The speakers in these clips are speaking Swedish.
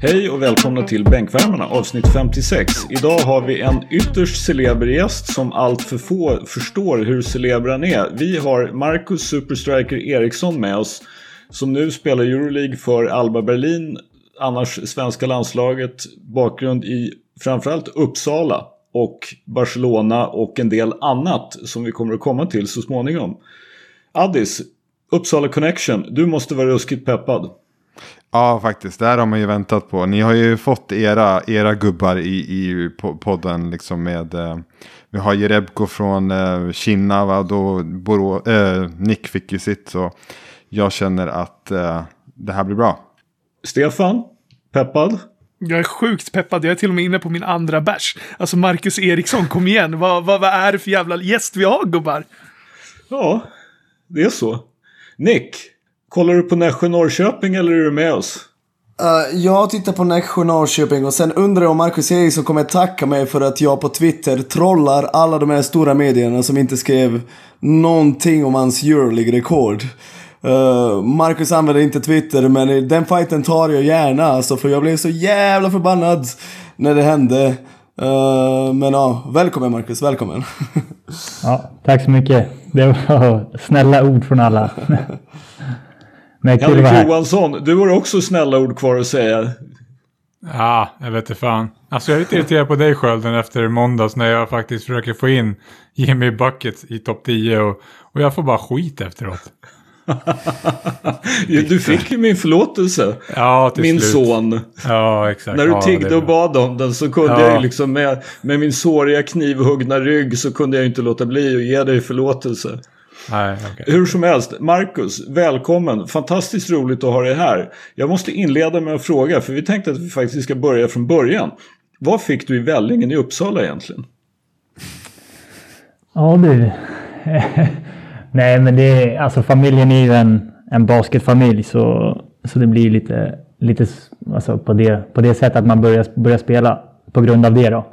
Hej och välkomna till Bänkvärmarna avsnitt 56. Idag har vi en ytterst celeber gäst som allt för få förstår hur celeber han är. Vi har Marcus Superstriker Eriksson med oss som nu spelar Euroleague för Alba Berlin, annars svenska landslaget, bakgrund i framförallt Uppsala och Barcelona och en del annat som vi kommer att komma till så småningom. Addis, Uppsala Connection, du måste vara ruskigt peppad. Ja, faktiskt. Det här har man ju väntat på. Ni har ju fått era, era gubbar i, i podden. Liksom med, eh, vi har Jerebko från eh, Kina. Va? Då Borå, eh, Nick fick ju sitt. Så jag känner att eh, det här blir bra. Stefan, peppad? Jag är sjukt peppad. Jag är till och med inne på min andra bärs. Alltså Marcus Eriksson, kom igen. Vad, vad, vad är det för jävla gäst vi har gubbar? Ja, det är så. Nick, kollar du på Nässjö Norrköping eller är du med oss? Uh, jag tittar på Nässjö Norrköping och sen undrar jag om Marcus Eriksson kommer tacka mig för att jag på Twitter trollar alla de här stora medierna som inte skrev någonting om hans Euroleague-rekord. Uh, Marcus använder inte Twitter men den fighten tar jag gärna alltså för jag blev så jävla förbannad när det hände. Uh, men ja, välkommen Marcus, välkommen. ja, tack så mycket. Det var snälla ord från alla. men kul Henrik Johansson, du har också snälla ord kvar att säga. Ja, jag vet inte fan. Alltså jag är lite irriterad på dig Skölden efter måndags när jag faktiskt försöker få in Jimmy Bucket i topp 10 och, och jag får bara skit efteråt. du fick ju min förlåtelse. Ja, till Min slut. son. Ja, exakt. När du ja, tiggde och bad om den så kunde ja. jag ju liksom med, med min såriga knivhuggna rygg så kunde jag inte låta bli att ge dig förlåtelse. Nej, okay. Hur som helst, Marcus, välkommen. Fantastiskt roligt att ha dig här. Jag måste inleda med att fråga, för vi tänkte att vi faktiskt ska börja från början. Vad fick du i Vällingen i Uppsala egentligen? Ja du. Nej, men det är alltså familjen är ju en, en basketfamilj så, så det blir lite, lite alltså på, det, på det sättet att man börjar, börjar spela på grund av det då.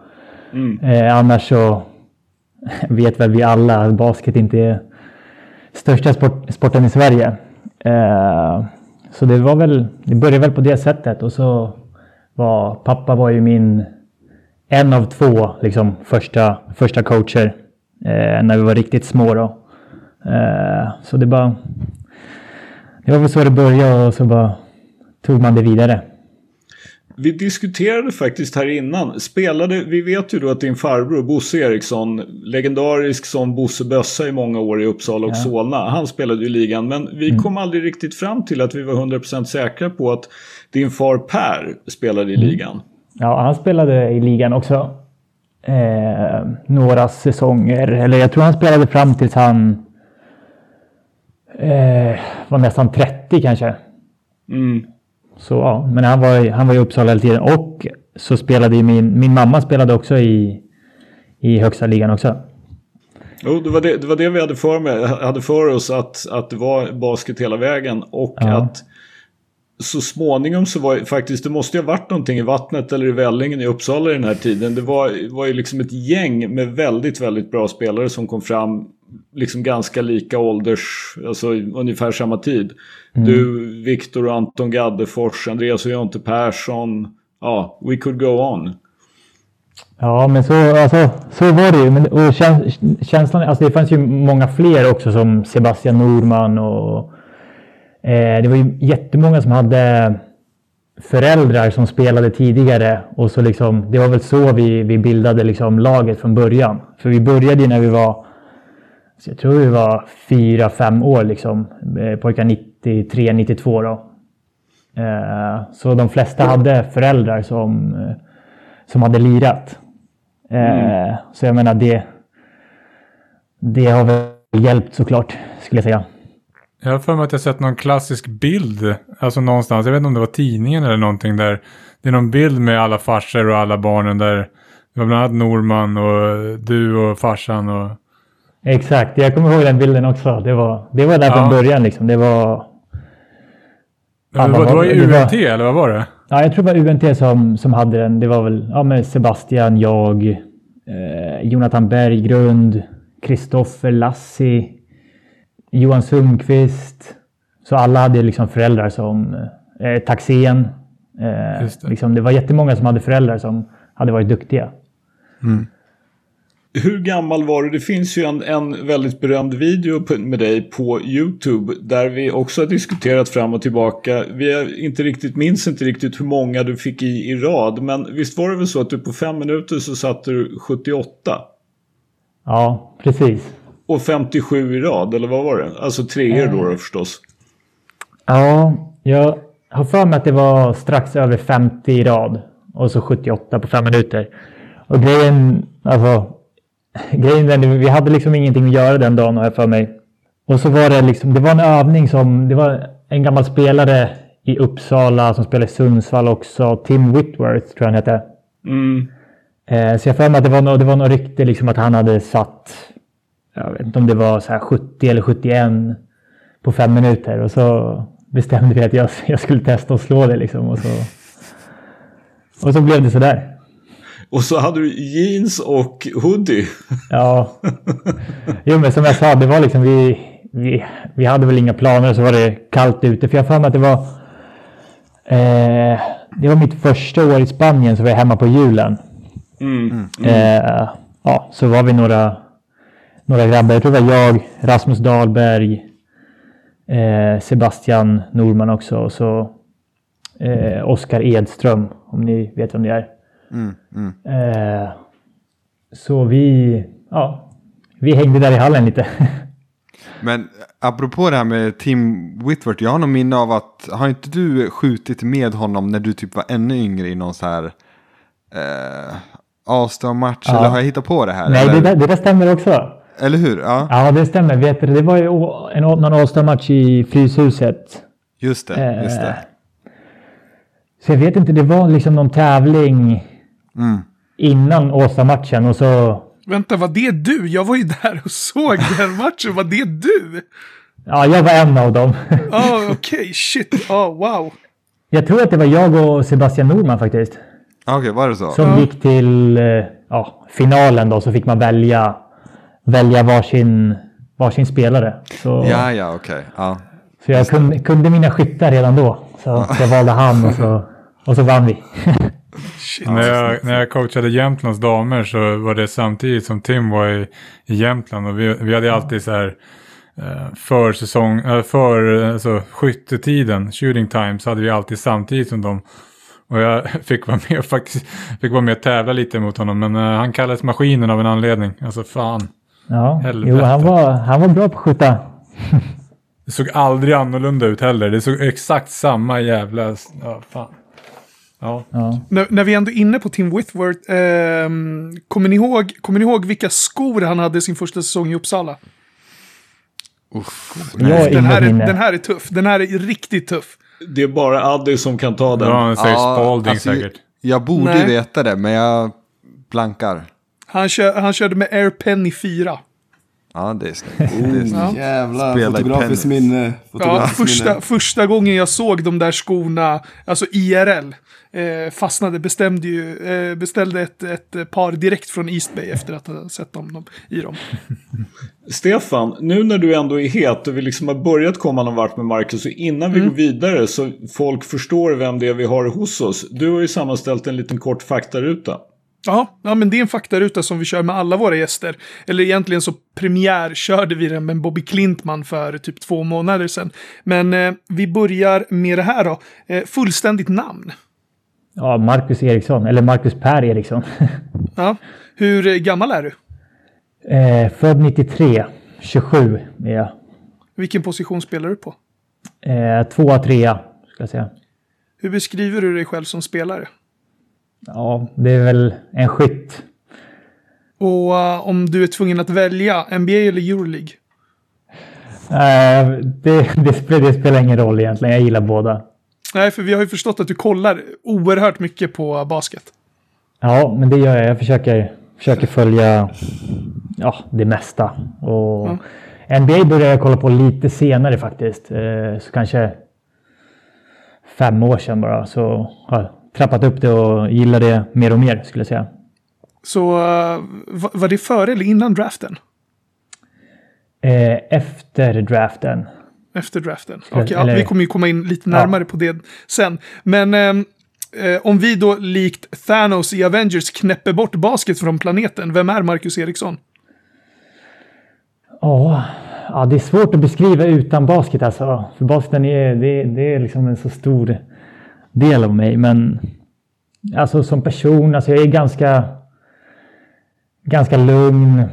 Mm. Eh, annars så vet väl vi alla att basket inte är största sport, sporten i Sverige. Eh, så det var väl, det började väl på det sättet och så var pappa var ju min en av två liksom, första, första coacher eh, när vi var riktigt små då. Eh, så det bara... Det var väl så det började och så bara tog man det vidare. Vi diskuterade faktiskt här innan. Spelade, vi vet ju då att din farbror Bosse Eriksson, legendarisk som Bosse Bössa i många år i Uppsala och ja. Solna. Han spelade i ligan men vi mm. kom aldrig riktigt fram till att vi var 100% säkra på att din far Per spelade i mm. ligan. Ja, han spelade i ligan också. Eh, några säsonger, eller jag tror han spelade fram tills han eh, var nästan 30 kanske. Mm. Så ja, men han var, han var i Uppsala hela tiden. Och så spelade ju min, min mamma spelade också i, i högsta ligan också. Jo, det var det, det var det vi hade för, med, hade för oss att, att det var basket hela vägen. Och ja. att så småningom så var det faktiskt, det måste ju ha varit någonting i vattnet eller i vällingen i Uppsala i den här tiden. Det var, var ju liksom ett gäng med väldigt, väldigt bra spelare som kom fram liksom ganska lika ålders, alltså ungefär samma tid. Mm. Du, Viktor och Anton Gaddefors, Andreas och Jonte Persson. Ja, we could go on. Ja, men så, alltså, så var det ju. Men, och känslan, alltså det fanns ju många fler också som Sebastian Norman och eh, det var ju jättemånga som hade föräldrar som spelade tidigare och så liksom, det var väl så vi, vi bildade liksom laget från början. För vi började ju när vi var så jag tror vi var fyra, fem år liksom. Eh, pojkar 93, 92 då. Eh, så de flesta hade föräldrar som, eh, som hade lirat. Mm. Så jag menar det, det har väl hjälpt såklart, skulle jag säga. Jag har för mig att jag sett någon klassisk bild, alltså någonstans, jag vet inte om det var tidningen eller någonting där. Det är någon bild med alla farsor och alla barnen där. Det var bland annat Norman och du och farsan och Exakt, jag kommer ihåg den bilden också. Det var, det var där ja. från början liksom. Det var... Ja, det var, det var ju UNT var, eller vad var det? Ja, jag tror det var UNT som, som hade den. Det var väl ja, med Sebastian, jag, eh, Jonathan Berggrund, Kristoffer Lassi, Johan Sundqvist. Så alla hade liksom föräldrar som eh, Taxén. Eh, det. Liksom, det var jättemånga som hade föräldrar som hade varit duktiga. Hur gammal var du? Det finns ju en, en väldigt berömd video med dig på YouTube där vi också har diskuterat fram och tillbaka. Vi inte riktigt, minns inte riktigt hur många du fick i i rad. Men visst var det väl så att du på fem minuter så satte du 78? Ja, precis. Och 57 i rad, eller vad var det? Alltså treor då, då förstås. Ja, jag har för mig att det var strax över 50 i rad. Och så 78 på fem minuter. Och grejen, alltså. Grejen är, vi hade liksom ingenting att göra den dagen har jag för mig. Och så var det liksom, det var en övning som, det var en gammal spelare i Uppsala som spelade i Sundsvall också. Tim Whitworth tror jag han hette. Mm. Eh, så jag för mig att det var, nå- det var något rykte liksom att han hade satt, jag vet inte om det var så här 70 eller 71 på fem minuter. Och så bestämde vi att jag, jag skulle testa att slå det liksom. Och så, och så blev det sådär. Och så hade du jeans och hoodie. Ja. Jo, men som jag sa, det var liksom vi, vi, vi hade väl inga planer så var det kallt ute. För jag har mig att det var, eh, det var mitt första år i Spanien så var jag hemma på julen. Mm. Eh, ja, så var vi några, några grabbar. Jag tror det var jag, Rasmus Dahlberg, eh, Sebastian Norman också och så eh, Oskar Edström, om ni vet vem det är. Mm, mm. Eh, så vi, ja, vi hängde där i hallen lite. Men apropå det här med Tim Whitworth, jag har nog minne av att, har inte du skjutit med honom när du typ var ännu yngre i någon så här eh, All-star-match? Ja. Eller har jag hittat på det här? Nej, det där, det där stämmer också. eller hur? Ja, Ja, det stämmer. Vet du, det var ju en, någon All-Star-match i Fryshuset. just det. Just det. Eh, Så jag vet inte, det var liksom någon tävling Mm. innan Åsa-matchen och så... Vänta, var det du? Jag var ju där och såg den matchen. Var det du? Ja, jag var en av dem. Ja, okej, shit. Ja, wow. Jag tror att det var jag och Sebastian Norman faktiskt. Okej, var det så? Som Ja. gick till eh, ja, finalen då, så fick man välja, välja varsin, varsin spelare. Så, Ja, ja, okej. Ja. så jag kunde, kunde mina skyttar redan då. Så jag valde han och så, och så vann vi. Shit. När jag, när jag coachade Jämtlands damer så var det samtidigt som Tim var i, i Jämtland. Och vi, vi hade alltid så här eh, försäsong, eh, för alltså, skyttetiden, shooting times, hade vi alltid samtidigt som dem. Och jag fick vara med faktiskt fick vara med och tävla lite mot honom. Men eh, han kallades maskinen av en anledning. Alltså fan. Ja, Helvete. jo, han var, han var bra på att skjuta. Det såg aldrig annorlunda ut heller. Det såg exakt samma jävla... Ja, fan. Ja. Ja. När, när vi ändå är inne på Tim Whitworth, ehm, kommer, ni ihåg, kommer ni ihåg vilka skor han hade sin första säsong i Uppsala? Uff, Den här, är, den här är tuff. Den här är riktigt tuff. Det är bara Addy som kan ta den. Ja, han säger Spalding alltså, säkert. Jag borde Nej. veta det, men jag blankar. Han, kör, han körde med Air Penny 4. Ja, det är snyggt. Snyggt. Ja. Jävlar, Spela fotografiskt minne. Ja, Fotografiskt första, minne. första gången jag såg de där skorna, alltså IRL, eh, fastnade, bestämde ju, eh, beställde ett, ett par direkt från East Bay efter att ha sett dem, dem i dem. Stefan, nu när du ändå är het och vi liksom har börjat komma någon vart med Marcus och innan vi går vidare så folk förstår vem det är vi har hos oss. Du har ju sammanställt en liten kort faktaruta. Ja, ja, men det är en faktaruta som vi kör med alla våra gäster. Eller egentligen så premiärkörde vi den med Bobby Klintman för typ två månader sedan. Men eh, vi börjar med det här då. Eh, fullständigt namn. ja, Marcus Eriksson, eller Marcus Per Eriksson. Ja. Hur gammal är du? eh, född 93, 27 är jag. Vilken position spelar du på? Eh, tvåa, trea, ska jag säga. Hur beskriver du dig själv som spelare? Ja, det är väl en skytt. Och eh, om du är tvungen att välja, NBA eller Euroleague? Eh, det, det, spelar, det spelar ingen roll egentligen, jag gillar båda. Nej, för vi har ju förstått att du kollar oerhört mycket på basket. Ja, men det gör jag. Jag försöker, försöker följa ja, det mesta. Och NBA började jag kolla på lite senare faktiskt. Eh, så kanske fem år sedan bara. Så har trappat upp det och gillar det mer och mer skulle jag säga. Så eh, va- var det före eller innan draften? Eh, efter draften. Efter draften. Eller- Okej, ja, eller- vi kommer ju komma in lite närmare på det sen. Men ehm, eh, om vi då likt Thanos i Avengers knäpper bort basket från planeten, vem är Marcus Eriksson? Ja, ja, det är svårt att beskriva utan basket alltså. För basketen är, det, det är liksom en så stor del av mig. Men alltså som person, alltså jag är ganska, ganska lugn.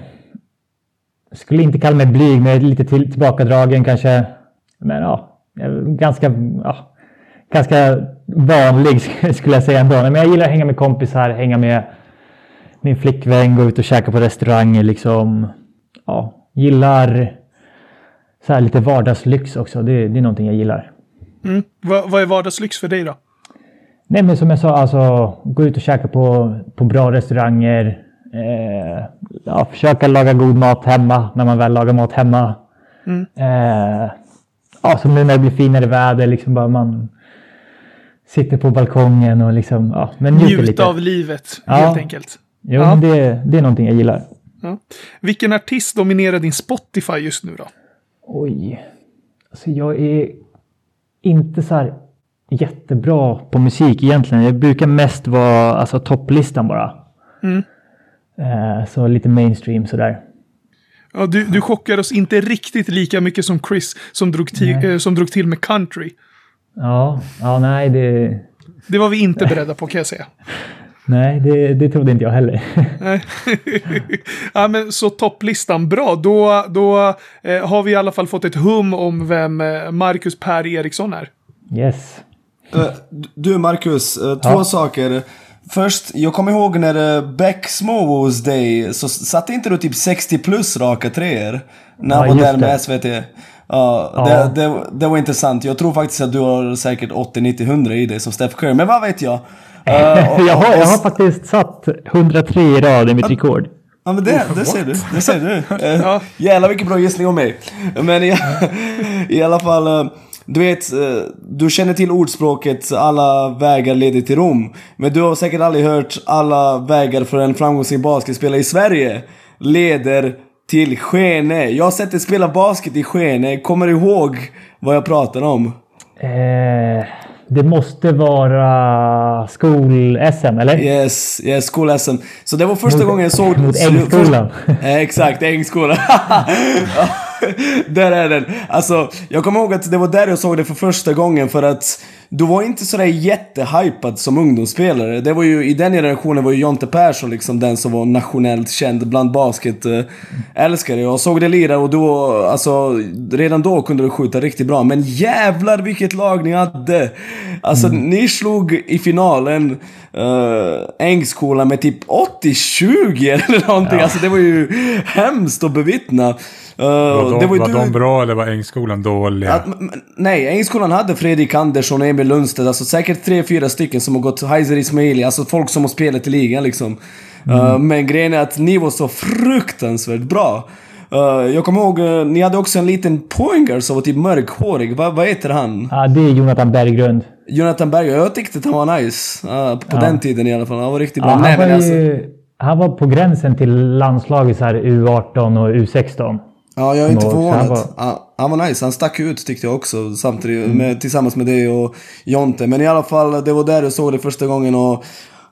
Skulle inte kalla mig blyg, men jag är lite till, tillbakadragen kanske. Men ja, ganska, ja, ganska vanlig skulle jag säga ändå. Men jag gillar att hänga med kompisar, hänga med min flickvän, gå ut och käka på restauranger liksom. Ja, gillar så här lite vardagslyx också. Det, det är någonting jag gillar. Mm. Vad, vad är vardagslyx för dig då? Nej, men som jag sa, alltså gå ut och käka på, på bra restauranger. Eh, ja, försöka laga god mat hemma när man väl lagar mat hemma. Mm. Eh, ja, som nu när det blir finare väder, liksom bara man sitter på balkongen och liksom, ja, men njuter lite. av livet, Ja. helt enkelt. Jo, Ja. det, det är någonting jag gillar. Ja. Vilken artist dominerar din Spotify just nu då? Oj. Alltså jag är inte så här jättebra på musik egentligen. Jag brukar mest vara alltså, topplistan bara. Mm. Eh, så lite mainstream sådär. Ja, du, du chockar oss inte riktigt lika mycket som Chris som drog, till, Nej. eh, som drog till med country. Ja, ja nej, det, Det var vi inte beredda på kan jag säga. nej det, det trodde inte jag heller. Nej. ja, men så topplistan, bra. Då, då eh, har vi i alla fall fått ett hum om vem eh, Marcus Per Eriksson är. yes. Eh, Du Marcus, eh, två Ja. saker. Först, jag kommer ihåg när eh, Beck Små var hos dig, så satte inte du typ 60 plus raka treor? När han Ja, var där med det. SVT. Ja, Ja. Det, det, det var intressant. Jag tror faktiskt att du har säkert 80, 90, 100 i dig som Steph Curry. Men vad vet jag? Och- jag, har, jag har faktiskt satt 103 i rad i mitt rekord. Ja men det, det ser du. Det ser du. Ja. Jävlar vilken bra gissning om mig. Men i, i alla fall, eh, du vet, eh, du känner till ordspråket alla vägar leder till Rom. Men du har säkert aldrig hört alla vägar för en framgångsrik basketspelare i Sverige leder till Skene. Jag har sett dig spela basket i Skene. Kommer du ihåg vad jag pratar om? Eh, det måste vara skol-SM, eller? Yes, yes, skol-SM. Så det var första Mot- gången jag såg... mot Ängskolan. Eh, Exakt, Ängskolan. Ja, där är den. Alltså, jag kommer ihåg att det var där jag såg det för första gången för att du var inte sådär jättehypad som ungdomsspelare. Det var ju, i den generationen var ju Jonte Persson liksom den som var nationellt känd bland basket eh, älskare. Jag såg det lira och då, alltså redan då kunde du skjuta riktigt bra. Men jävlar vilket lag ni hade! Alltså ni slog i finalen uh, Ängskolan med typ 80-20 eller någonting. Alltså det var ju hemskt att bevittna. Uh, Var, de, det var, var ju du- de bra eller var Ängskolan dåliga? att, nej, Ängskolan hade Fredrik Andersson och Emil Lundstedt, alltså säkert tre, fyra stycken som har gått Heiser Ismaili, alltså folk som har spelat i ligan liksom. Uh, men grejen är att ni var så fruktansvärt bra. Uh, jag kommer ihåg, uh, ni hade också en liten pointer som var typ mörkhårig. Va, vad heter han? Ja, det är Jonathan Berggrund. Jonathan Berger. Jag tyckte att han var nice. Uh, på den tiden i alla fall. Han var riktigt Ja, bra. han, nej, var men alltså, ju, han var på gränsen till landslaget så här U18 och U16. Ja, jag är inte förvånad. han var- Ja, han var nice. Han stack ut tyckte jag också. Samtidigt med, tillsammans med dig och Jonte. Men i alla fall, det var där jag såg det första gången. Och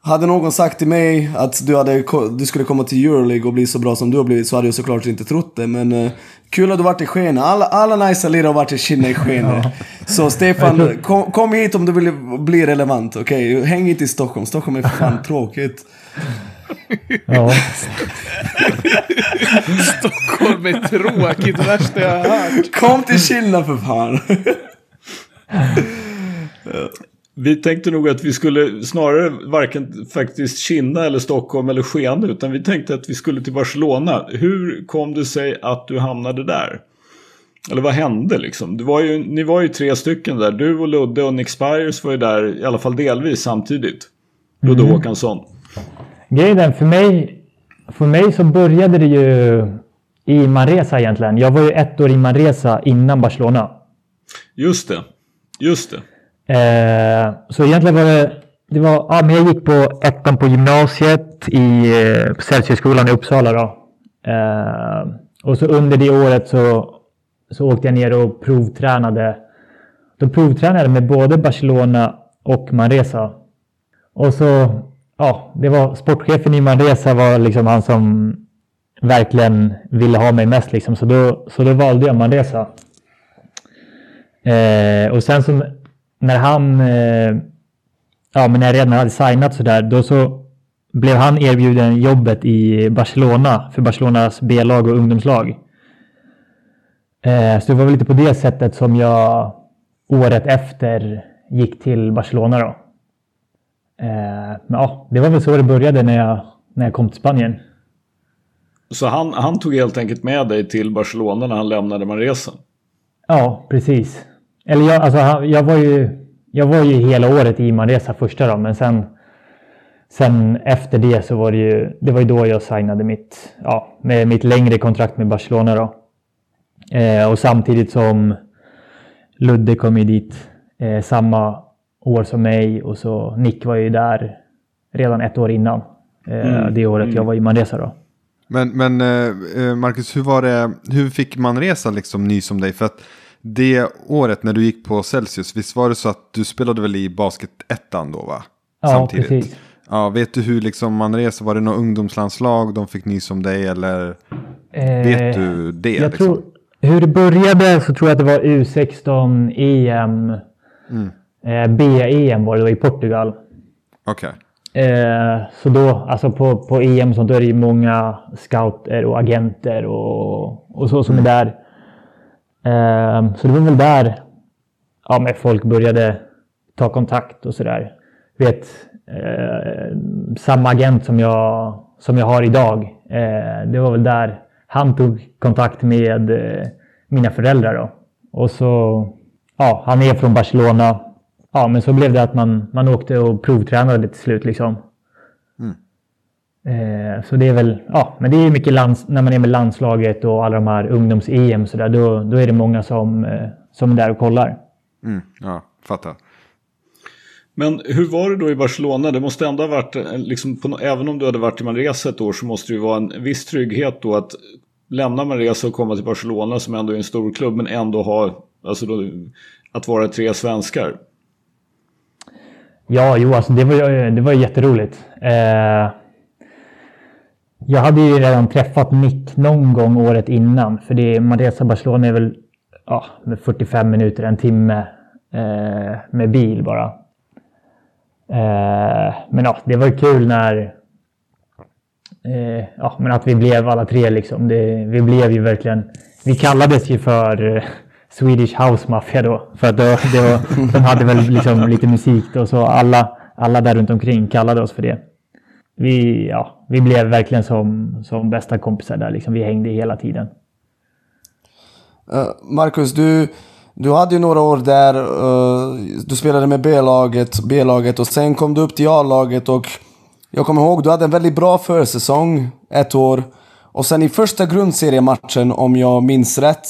hade någon sagt till mig att du, hade, du skulle komma till Euroleague och bli så bra som du har blivit så hade jag såklart inte trott det. Men eh, kul att du varit i Skene. Alla, alla nice lirare har varit i Kinna i Skene. Så Stefan, kom, kom hit om du vill bli relevant. Okej, häng inte i Stockholm. Stockholm är fan tråkigt. Ja. Stockholm är tråkigt, det värsta jag har hört. Kom till Kinna för fan. Vi tänkte nog att vi skulle snarare varken faktiskt Kinna eller Stockholm eller Skene utan vi tänkte att vi skulle till Barcelona. Hur kom det sig att du hamnade där? Eller vad hände liksom? Var ju, ni var ju tre stycken där. Du och Ludde och Nick Spires var ju där i alla fall delvis samtidigt. Ludde Håkansson. Grejen är för mig, för mig så började det ju i Manresa egentligen. Jag var ju ett år i Manresa innan Barcelona. Just det. Just det. Eh, så egentligen var det, det var, ja, men jag gick på ettan på gymnasiet i eh, Celsiusskolan i Uppsala då. Eh, och så under det året så, så åkte jag ner och provtränade. Då provtränade jag med både Barcelona och Manresa. och så, ja, det var sportchefen i Manresa var liksom han som verkligen ville ha mig mest liksom. Så då, så då valde jag Manresa. Eh, och sen så när han, eh, ja men när jag redan hade signat sådär, då så blev han erbjuden jobbet i Barcelona för Barcelonas B-lag och ungdomslag. Eh, så det var väl lite på det sättet som jag året efter gick till Barcelona då. Eh, men ja, det var väl så det började när jag, när jag kom till Spanien. Så han, han tog helt enkelt med dig till Barcelona när han lämnade Manresa? Ja, precis. Eller jag, alltså, jag, var ju, jag var ju hela året i Manresa första då, men sen, sen efter det så var det ju, det var ju då jag signade mitt, ja, med mitt längre kontrakt med Barcelona då. Eh, och samtidigt som Ludde kom ju dit eh, samma år som mig och så Nick var ju där redan ett år innan. Eh, mm. Det året mm. jag var i Manresa då. Men, men eh, eh, Marcus, hur var det, hur fick Manresa liksom nys om dig? För att det året när du gick på Celsius, visst var det så att du spelade väl i basketettan då va? Ja, Samtidigt. precis. Ja, vet du hur liksom Manresa, var det något ungdomslandslag de fick nys om dig eller? Eh, vet du det? Jag liksom? tror, hur det började så tror jag att det var U16 EM. Mm. Eh, B-EM var det, var i Portugal. Okej. Okay. Eh, så då, alltså på, på EM så då är det ju många scouter och agenter och, och så som mm. är där. Eh, så det var väl där ja, men folk började ta kontakt och sådär. Vet, eh, samma agent som jag, som jag har idag. Eh, det var väl där han tog kontakt med eh, mina föräldrar då. Och så, ja, han är från Barcelona ja, men så blev det att man, man åkte och provtränade till slut liksom. Mm. Eh, så det är väl, ja, men det är mycket lands, när man är med landslaget och alla de här ungdoms-EM så där, då, då är det många som, eh, som är där och kollar. Mm, ja, fattar. Men hur var det då i Barcelona? Det måste ändå ha varit, eh, liksom, på, även om du hade varit i Manresa ett år så måste det ju vara en viss trygghet då att lämna Manresa och komma till Barcelona som ändå är en stor klubb men ändå ha, alltså då, att vara tre svenskar. Ja, jo, alltså det var, det var jätteroligt. Eh, jag hade ju redan träffat Nick någon gång året innan. För det, är Manresa Barcelona är väl ja, 45 minuter, en timme eh, med bil bara. Eh, men ja, det var kul när... Eh, ja, men att vi blev alla tre liksom. Det, vi blev ju verkligen... Vi kallades ju för Swedish House Mafia då. För att då, det var, de hade väl liksom lite musik då, så alla, alla där runt omkring kallade oss för det. Vi, ja, vi blev verkligen som, som bästa kompisar där, liksom. vi hängde hela tiden. Uh, Marcus, du, du hade ju några år där, uh, du spelade med B-laget, B-laget och sen kom du upp till A-laget och jag kommer ihåg, du hade en väldigt bra försäsong ett år. Och sen i första grundseriematchen, om jag minns rätt,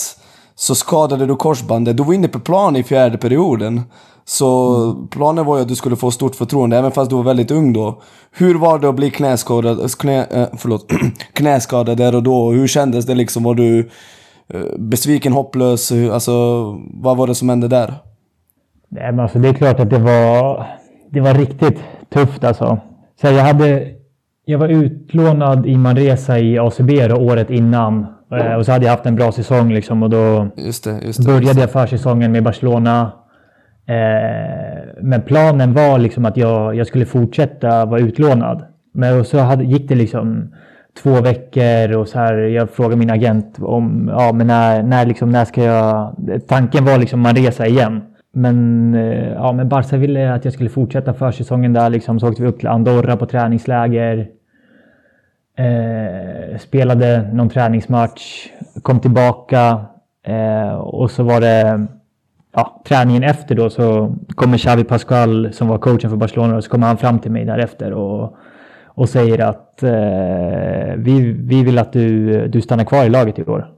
så skadade du korsbandet. Du var inne på plan i fjärde perioden. Så mm. planen var ju att du skulle få stort förtroende, även fast du var väldigt ung då. Hur var det att bli knäskadad, knä, eh, förlåt, knäskadad där och då? Hur kändes det liksom? Var du eh, besviken, hopplös? Alltså, vad var det som hände där? Nej, men alltså, det är klart att det var, det var riktigt tufft alltså. Så jag, hade, jag var utlånad i Manresa i ACB då, året innan och så hade jag haft en bra säsong liksom och då just det, just det, började just jag försäsongen med Barcelona. Eh, men planen var liksom att jag, jag skulle fortsätta vara utlånad. Men så hade, gick det liksom två veckor och så här. Jag frågade min agent om ja, men när, när, liksom, när ska jag... Tanken var liksom man resa igen. Men, eh, ja, men Barca ville att jag skulle fortsätta försäsongen där. Liksom, så åkte vi upp till Andorra på träningsläger. Eh, spelade någon träningsmatch, kom tillbaka eh, och så var det ja, träningen efter då så kommer Xavi Pascual som var coachen för Barcelona och så kommer han fram till mig därefter och, och säger att eh, vi, vi vill att du, du stannar kvar i laget i år.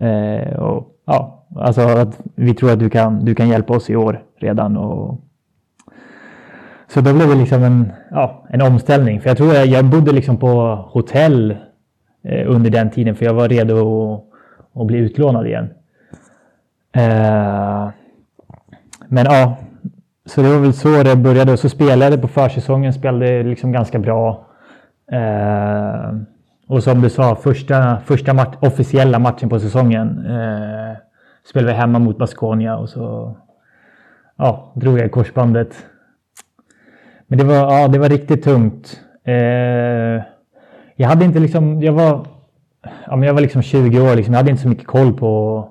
Eh, och, ja, alltså att vi tror att du kan, du kan hjälpa oss i år redan och så då blev det liksom en, ja, en omställning. För jag tror jag, jag bodde liksom på hotell eh, under den tiden för jag var redo att, att bli utlånad igen. Eh, men ja, så det var väl så det började. Och så spelade jag på försäsongen, spelade liksom ganska bra. Eh, och som du sa, första, första match, officiella matchen på säsongen eh, spelade vi hemma mot Baskonia och så ja, drog jag i korsbandet. Men det var, ja, det var riktigt tungt. Eh, jag hade inte liksom, jag var, ja, men jag var liksom 20 år, liksom, jag hade inte så mycket koll på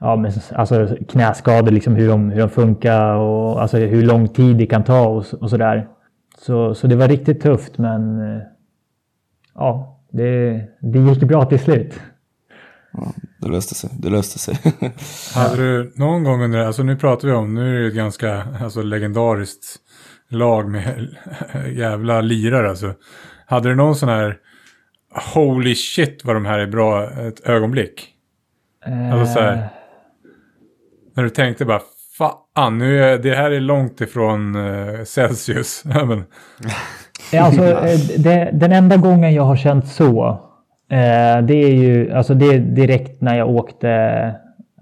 ja, men, alltså, knäskador, liksom, hur, de, hur de funkar och alltså, hur lång tid det kan ta och, och sådär. Så, så det var riktigt tufft men eh, ja, det, det gick bra till slut. Ja, det löste sig. Det löste sig. Hade du någon gång under, alltså nu pratar vi om, nu är det ett ganska alltså, legendariskt lag med jävla lirare alltså. Hade du någon sån här holy shit vad de här är bra ett ögonblick? Alltså så här, Eh, när du tänkte bara fan nu är, det här är långt ifrån uh, Celsius. Men, Alltså, eh, det, den enda gången jag har känt så, eh, det är ju alltså det är direkt när jag åkte,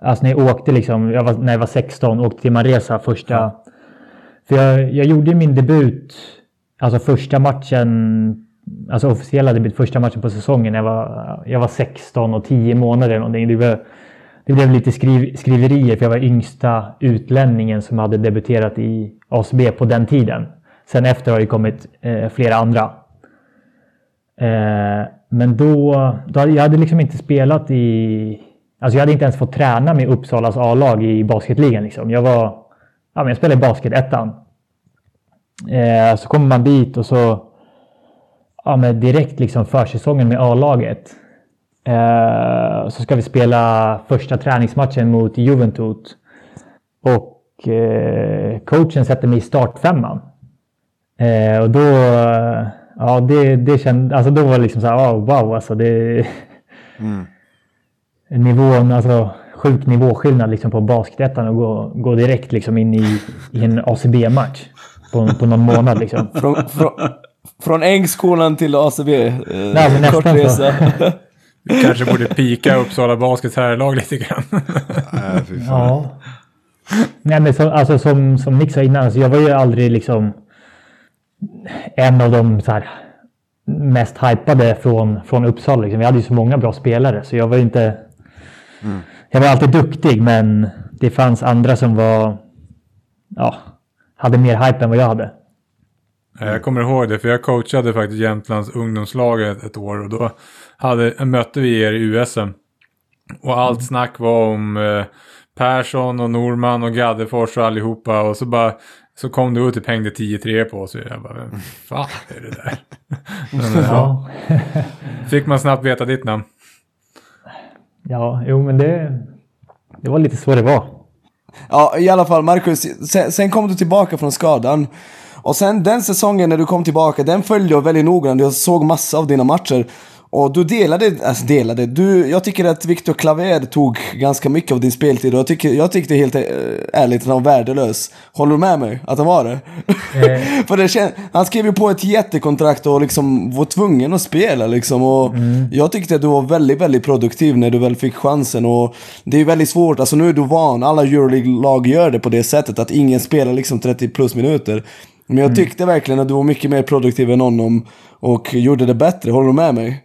alltså när jag åkte liksom, jag var, när jag var 16, åkte till Manresa första. För jag, jag gjorde min debut, alltså första matchen, alltså officiella debut, första matchen på säsongen. Jag var, jag var 16 och 10 månader eller någonting. Det, var, det blev lite skriv, skriverier för jag var yngsta utlänningen som hade debuterat i ACB på den tiden. Sen efter har det kommit eh, flera andra. Eh, men då, då hade jag hade liksom inte spelat i... Alltså jag hade inte ens fått träna med Uppsalas A-lag i basketligan. Liksom. Jag var... Ja, men jag spelade i basketettan. Eh, så kommer man dit och så... Ja, men direkt liksom försäsongen med A-laget. Eh, så ska vi spela första träningsmatchen mot Juventud. Och eh, coachen sätter mig i startfemman. Eh, och då, ja det, det kände, alltså då var det liksom så här, oh, wow alltså det... Nivån, alltså sjuk nivåskillnad liksom på basketettan och gå, gå direkt liksom in i, i en ACB-match på, på någon månad liksom. från, från, från Ängskolan till ACB. Eh, Nej, men nästan kort så. resa. vi kanske borde pika Uppsala Baskets herrlag lite grann. Nej, fy fan. Ja. Nej men så, alltså som, som Nick sa innan, alltså jag var ju aldrig liksom en av de så här, mest hypade från, från Uppsala. Liksom. Vi hade ju så många bra spelare så jag var ju inte... Jag var alltid duktig men det fanns andra som var... Ja, hade mer hype än vad jag hade. Jag kommer ihåg det, för jag coachade faktiskt Jämtlands ungdomslag ett, ett år och då hade, mötte vi er i USM. Och allt snack var om eh, Persson och Norman och Gaddefors och allihopa och så bara så kom du ut och typ hängde 10-3 på oss och jag bara, vem fan är det där? Men. Ja. Fick man snabbt veta ditt namn? Ja, jo men det... Det var lite så det var. Ja, i alla fall Marcus, sen, sen kom du tillbaka från skadan. Och sen den säsongen när du kom tillbaka, den följde jag väldigt noggrant. Jag såg massa av dina matcher. Och du delade, alltså delade, du, jag tycker att Viktor Klaver tog ganska mycket av din speltid och jag tycker, jag tyckte helt eh, ärligt att han var värdelös. Håller du med mig att han var det? För det han skrev ju på ett jättekontrakt och liksom var tvungen att spela liksom och jag tyckte att du var väldigt, väldigt produktiv när du väl fick chansen och det är väldigt svårt, alltså nu är du van, alla Euroleague-lag gör det på det sättet att ingen spelar liksom 30 plus minuter. Men jag tyckte verkligen att du var mycket mer produktiv än honom och gjorde det bättre, håller du med mig?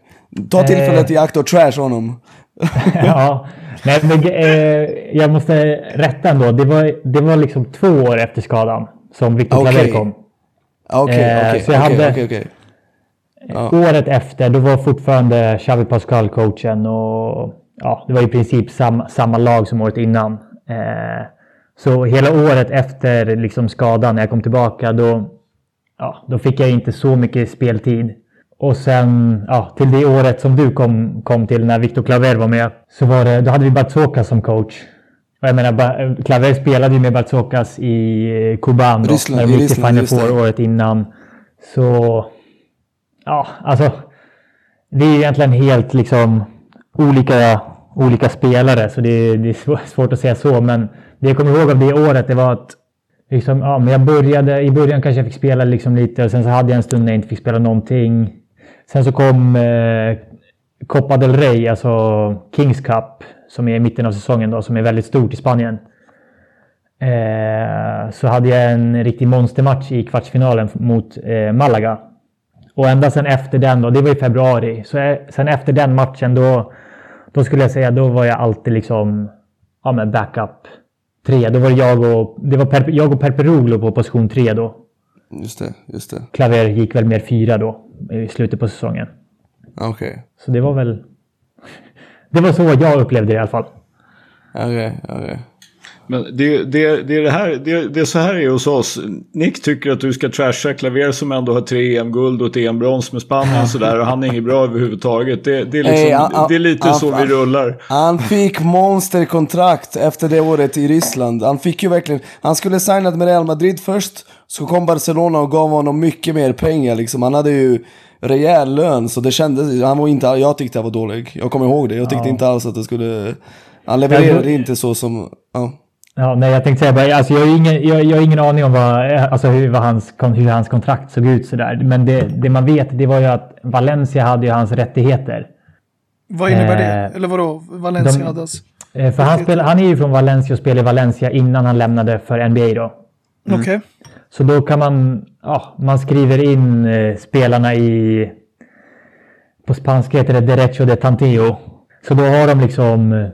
Ta tillfället i akt och trash honom. ja, nej, men, eh, jag måste rätta ändå. Det var, det var liksom två år efter skadan som Victor. Claver kom. Okej, Eh, okej, okej, okej. Ja. Året efter, då var fortfarande Xavi Pascal coachen och ja, det var i princip samma, samma lag som året innan. Eh, så hela året efter liksom skadan, när jag kom tillbaka, då, ja, då fick jag inte så mycket speltid. Och sen ja, till det året som du kom, kom till när Victor Claver var med, så var det, då hade vi Bartzokas som coach. Och jag menar, Claver spelade ju med Bartzokas i eh, Kuban då, Ryssland, när de gick till Final. Four året innan. Så Ja, alltså. Det är egentligen helt liksom olika, olika spelare, så det är, det är svå- svårt att säga så. Men det jag kommer ihåg av det året, det var att liksom, ja, men jag började, i början kanske jag fick spela liksom lite och sen så hade jag en stund när jag inte fick spela någonting. Sen så kom eh, Copa del Rey, alltså Kings Cup, som är i mitten av säsongen då, som är väldigt stort i Spanien. eh, så hade jag en riktig monstermatch i kvartsfinalen mot eh, Malaga. Och ända sen efter den då, det var i februari, så eh, sen efter den matchen då, då skulle jag säga då var jag alltid liksom ja, men backup tre. Då var det jag och, det var per, jag och Perperoglu på position tre då. Just det, just det. Klaver gick väl mer fyra då i slutet på säsongen. Okej. Så det var väl... Det var så jag upplevde det i alla fall. Okej, okej. Men det, det, det, är det, här, det, det är så här är hos oss. Nick tycker att du ska trasha Klaver som ändå har tre EM-guld och ett EM-brons med Spanien och sådär. Och han är inget bra överhuvudtaget. Det, det, är, liksom, Hey, han- det är lite han- så vi rullar. Han fick monsterkontrakt efter det året i Ryssland. Han fick ju verkligen... Han skulle signat med Real Madrid först. Så kom Barcelona och gav honom mycket mer pengar liksom. Han hade ju rejäl lön så det kändes... Han var inte... Jag tyckte han var dålig. Jag kommer ihåg det. Jag tyckte inte alls att det skulle... Han levererade inte så som... Ja. Ja, nej, jag tänkte säga bara, alltså, jag, har ingen, jag, jag har ingen aning om vad, alltså, hur, vad hans, hur hans kontrakt såg ut sådär. Men det, det man vet, det var ju att Valencia hade ju hans rättigheter. Vad innebär det? Eh, Eller vadå? Valencia de- hade hans... Eh, För han, spel, han är ju från Valencia och spelade i Valencia innan han lämnade för NBA då. Okej. Så då kan man, ja, man skriver in eh, spelarna i, på spanska heter det derecho de tanteo. Så då har de liksom, eh,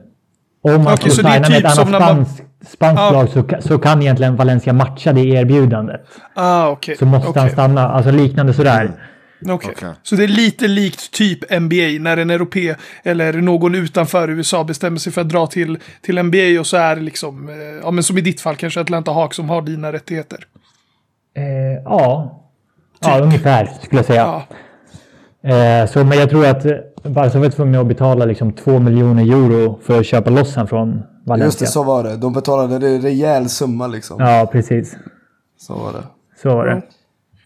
om man Okej, skulle signa med typ ett som annat spanskt spanskt Ja. lag så, så kan egentligen Valencia matcha det erbjudandet. Ah, okej. Så måste Okej. han stanna, alltså liknande sådär. Okej. Okej. Så det är lite likt typ NBA när en europé eller någon utanför USA bestämmer sig för att dra till, till NBA och så är det liksom, eh, ja men som i ditt fall kanske Atlanta Hawks som har dina rättigheter. Eh, ja. ja, ungefär skulle jag säga. Ja. Eh, så, men jag tror att Barca var tvungna att betala liksom 2 miljoner euro för att köpa loss han från Valencia. Just det, så var det. De betalade en rejäl summa liksom. Ja, precis. Så var det. Så var det.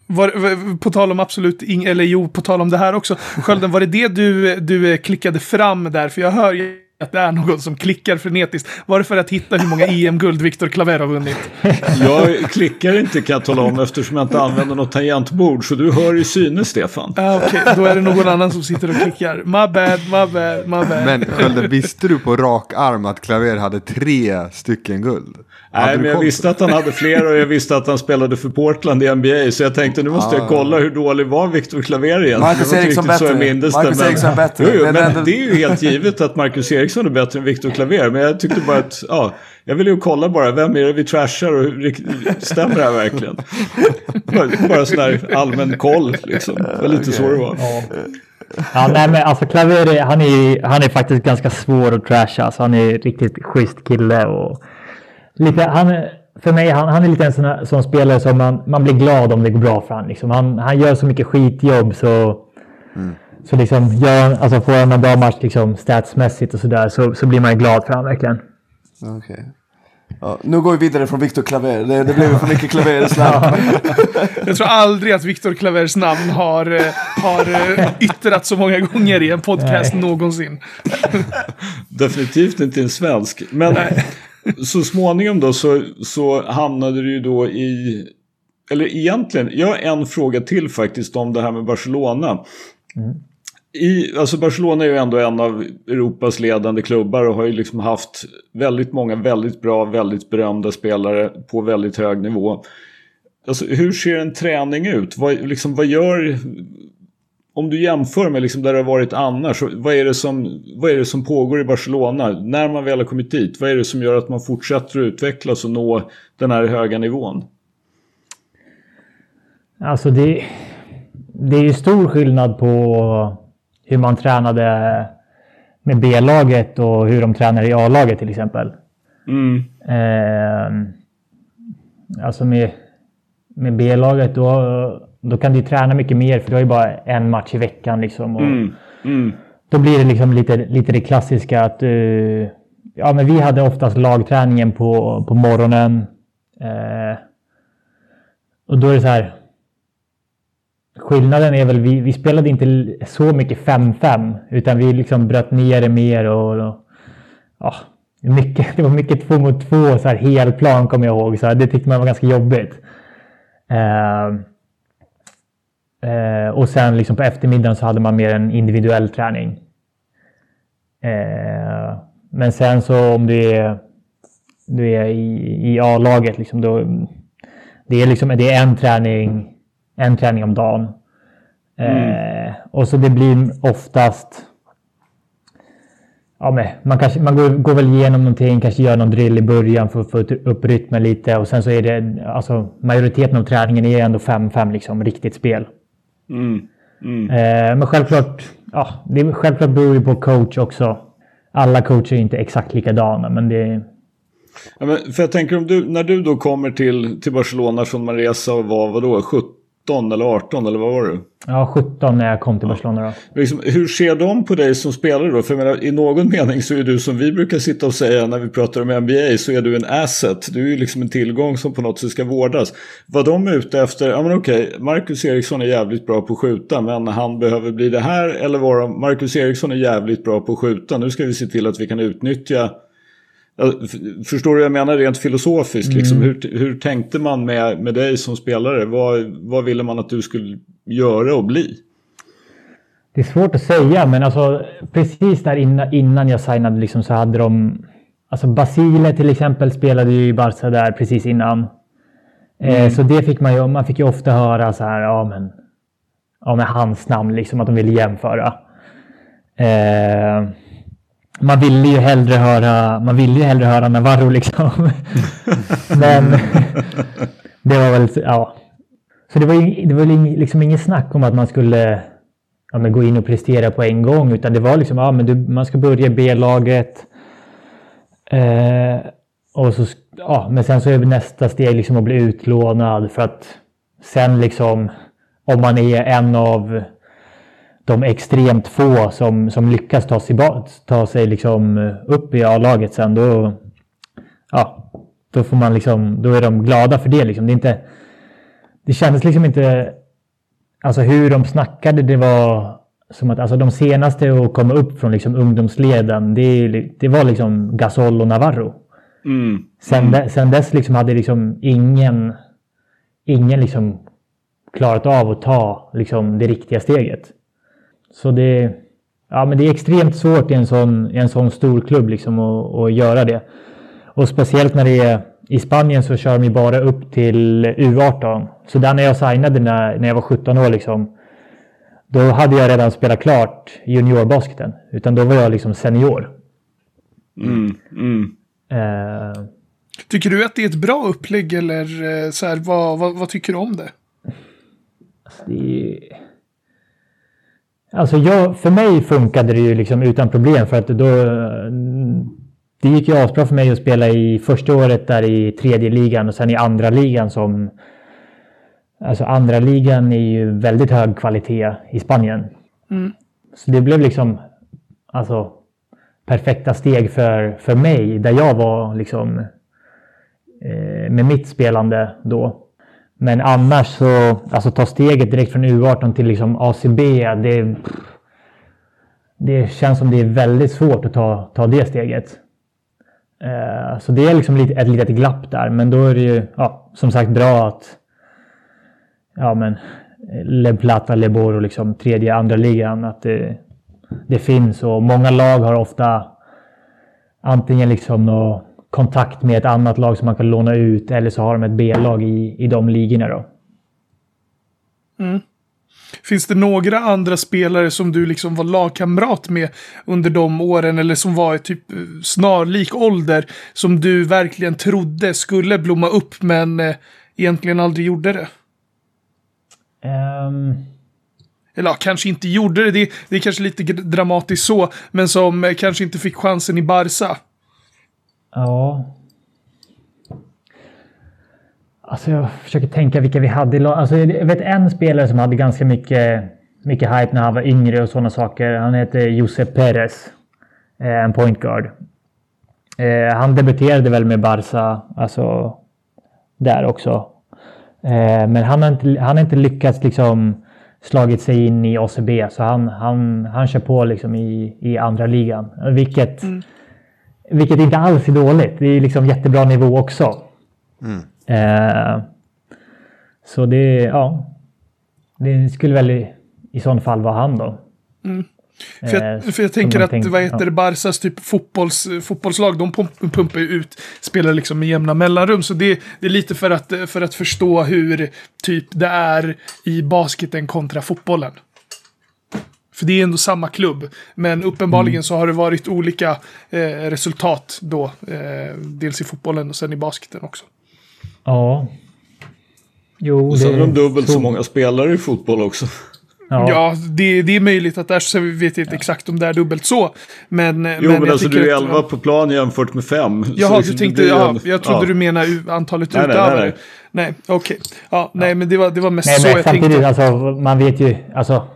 Var, var, på tal om absolut ing, eller jo, på tal om det här också. Skölden, var det det du, du klickade fram där? För jag hör ju att det är någon som klickar frenetiskt. Var det för att hitta hur många EM-guld Victor Claver har vunnit? Jag klickar inte kan jag tala om eftersom jag inte använder något tangentbord. Så du hör i synes Stefan. Ah, Okej, då är det någon annan som sitter och klickar. My bad, my bad, my bad. Men Skölde, visste du på rak arm att Klaver hade tre stycken guld? Nej, men jag visste att han hade fler och jag visste att han spelade för Portland i NBA. Så jag tänkte nu måste jag kolla hur dålig var Victor Claver egentligen. Marcus Eriksson riktigt så jag bättre. Marcus det, men- Eriksson bättre. Jo, jo, Det är men det är ju helt givet att Marcus Eriksson är bättre än Victor Claver. Men jag tyckte bara att, ja, jag ville ju kolla bara, vem är det vi trashar och hur stämmer det här verkligen? bara, bara sån där allmän koll liksom. Det var lite så det var. Ja, nej, men alltså Claver, är- han är, han är faktiskt ganska svår att trasha. Alltså, han är riktigt schysst kille och lite, han, för mig, han, han är lite en sån, här, sån spelare som man, man blir glad om det går bra för honom. Liksom. Han, han gör så mycket skitjobb så, så liksom, gör alltså får han en bra match liksom, statsmässigt och sådär så, så blir man ju glad för honom verkligen. Okej. Ja, nu går vi vidare från Victor Claver. Det, det blev för mycket slam. Jag tror aldrig att Victor Clavers namn har, eh, har eh, yttrat så många gånger i en podcast någonsin. Definitivt inte en svensk. Men så småningom då så, så hamnade du ju då i... Eller egentligen, jag har en fråga till faktiskt om det här med Barcelona. I, alltså Barcelona är ju ändå en av Europas ledande klubbar och har ju liksom haft väldigt många väldigt bra, väldigt berömda spelare på väldigt hög nivå. Alltså, hur ser en träning ut? Vad, liksom, vad gör... Om du jämför med liksom där det har varit annars, vad är, det som, vad är det som pågår i Barcelona? När man väl har kommit dit, vad är det som gör att man fortsätter att utvecklas och nå den här höga nivån? Alltså det, det är ju stor skillnad på hur man tränade med B-laget och hur de tränar i A-laget till exempel. Mm. Eh, alltså med, med B-laget då, då kan du träna mycket mer för du har ju bara en match i veckan liksom. Och Mm. Mm. Då blir det liksom lite, lite det klassiska att eh, ja, men vi hade oftast lagträningen på, på morgonen. Eh, och då är det så här. Skillnaden är väl vi, vi spelade inte så mycket 5-5 utan vi liksom bröt ner det mer och, och ja, mycket, det var mycket två mot två så här helplan kommer jag ihåg. Så här, det tyckte man var ganska jobbigt. Eh, Eh, och sen liksom på eftermiddagen så hade man mer en individuell träning. Eh, men sen så om det är du är i, i A-laget. Liksom, då, det, är liksom, det är en träning, en träning om dagen. Eh, och så det blir oftast... Ja, men man kanske, man går, går väl igenom någonting, kanske gör någon drill i början för att få upp rytmen lite och sen så är det, alltså majoriteten av träningen är ändå 5-5 liksom, riktigt spel. Mm. Mm. Eh, men självklart, ja, det är, självklart beror det på coach också. Alla coacher är inte exakt likadana, men det... Ja, men för jag tänker om du, när du då kommer till, till Barcelona från Manresa och var vadå, 17 eller 18 eller vad var du? Ja, 17 när jag kom till Barcelona då. Liksom, hur ser de på dig som spelare då? För jag menar, i någon mening så är du som vi brukar sitta och säga när vi pratar om NBA så är du en asset. Du är ju liksom en tillgång som på något sätt ska vårdas. Vad de är ute efter, ja men okej, Marcus Eriksson är jävligt bra på att skjuta men han behöver bli det här. Eller var de, Marcus Eriksson är jävligt bra på att skjuta, nu ska vi se till att vi kan utnyttja Förstår du vad jag menar rent filosofiskt? Liksom, Mm. hur, hur tänkte man med, med dig som spelare? Vad, vad ville man att du skulle göra och bli? Det är svårt att säga, men alltså precis där innan, innan jag signade liksom, så hade de... Alltså Basile till exempel spelade ju i Barca där precis innan. Eh, så det fick man ju, man fick ju ofta höra så här, ja men... Ja men hans namn liksom, att de ville jämföra. Eh, man ville ju hellre höra, man ville ju hellre höra Navarro liksom. men det var väl, ja. Så det var ju det var liksom inget snack om att man skulle ja, men gå in och prestera på en gång. Utan det var liksom, ja men du, man ska börja B-laget. Eh, och så, ja, men sen så är nästa steg liksom att bli utlånad för att sen liksom, om man är en av de extremt få som, som lyckas ta sig, ta sig liksom upp i A-laget sen, då, ja, då får man liksom, då är de glada för det liksom. Det är inte, det kändes liksom inte, alltså hur de snackade, det var som att alltså de senaste att komma upp från liksom ungdomsleden, det, det var liksom Gasol och Navarro. Mm. Sen, de, sen dess liksom hade liksom ingen, ingen liksom klarat av att ta liksom det riktiga steget. Så det, ja, men det är extremt svårt i en sån, i en sån stor klubb liksom att, att göra det. Och speciellt när det är i Spanien så kör de ju bara upp till U18. Så där när jag signade när, när jag var 17 år liksom. Då hade jag redan spelat klart juniorbasketen. Utan då var jag liksom senior. Mm. Mm. Eh, Tycker du att det är ett bra upplägg eller eh, så här, vad, vad, vad tycker du om det? det... Alltså jag, för mig funkade det ju liksom utan problem för att då... Det gick ju asbra för mig att spela i första året där i tredje ligan och sen i andra ligan som... Alltså andra ligan är ju väldigt hög kvalitet i Spanien. Så det blev liksom... Alltså perfekta steg för, för mig där jag var liksom... Eh, med mitt spelande då. Men annars så, alltså ta steget direkt från U18 till liksom ACB, det, det känns som det är väldigt svårt att ta, ta det steget. Eh, så det är liksom lite, ett litet glapp där, men då är det ju ja, som sagt bra att ja, men, eh, Le Plata, Le Boro, liksom tredje, andra ligan, att det, det finns och många lag har ofta antingen liksom något kontakt med ett annat lag som man kan låna ut eller så har de ett B-lag i, i de ligorna då. Finns det några andra spelare som du liksom var lagkamrat med under de åren eller som var i typ eh, snarlik ålder som du verkligen trodde skulle blomma upp men eh, egentligen aldrig gjorde det? Ehm, Eller ja, kanske inte gjorde det, det, det är kanske lite dramatiskt så, men som eh, kanske inte fick chansen i Barca ja. Alltså jag försöker tänka vilka vi hade i. Alltså jag vet en spelare som hade ganska mycket, mycket hype när han var yngre och sådana saker. Han heter Josep Perez. Eh, en point guard. Eh, han debuterade väl med Barca, alltså där också. Eh, men han har, inte, han har inte lyckats liksom slagit sig in i ACB, så han, han, han kör på liksom i, i andra ligan. Vilket, mm vilket inte alls är dåligt. Det är liksom jättebra nivå också. Eh, så det, ja. Det skulle väl i, i sån fall vara han då. För jag, Eh, för jag som tänker man att, tänker- vad heter det, Barsas typ fotbolls, fotbollslag, de pump, pumpar ju ut spelare liksom med jämna mellanrum. Så det, det är lite för att, för att förstå hur typ det är i basketen kontra fotbollen. För det är ändå samma klubb. Men uppenbarligen Mm. så har det varit olika eh, resultat då. Eh, dels i fotbollen och sen i basketen också. Ja. Jo, Och sen det är de dubbelt så så- många spelare i fotboll också. Ja. Ja, det, det är möjligt att där så vet jag inte exakt om det är dubbelt så. Men, men Jo, men, jag alltså du är att- 11 på plan jämfört med 5. Jaha, du tänkte, ja, jag trodde du menade antalet Nej, nej, utövare. nej, Nej, nej. okej. Ja, nej, men det var, det var mest Nej, så men jag samtidigt, tänkte. alltså, man vet ju, alltså,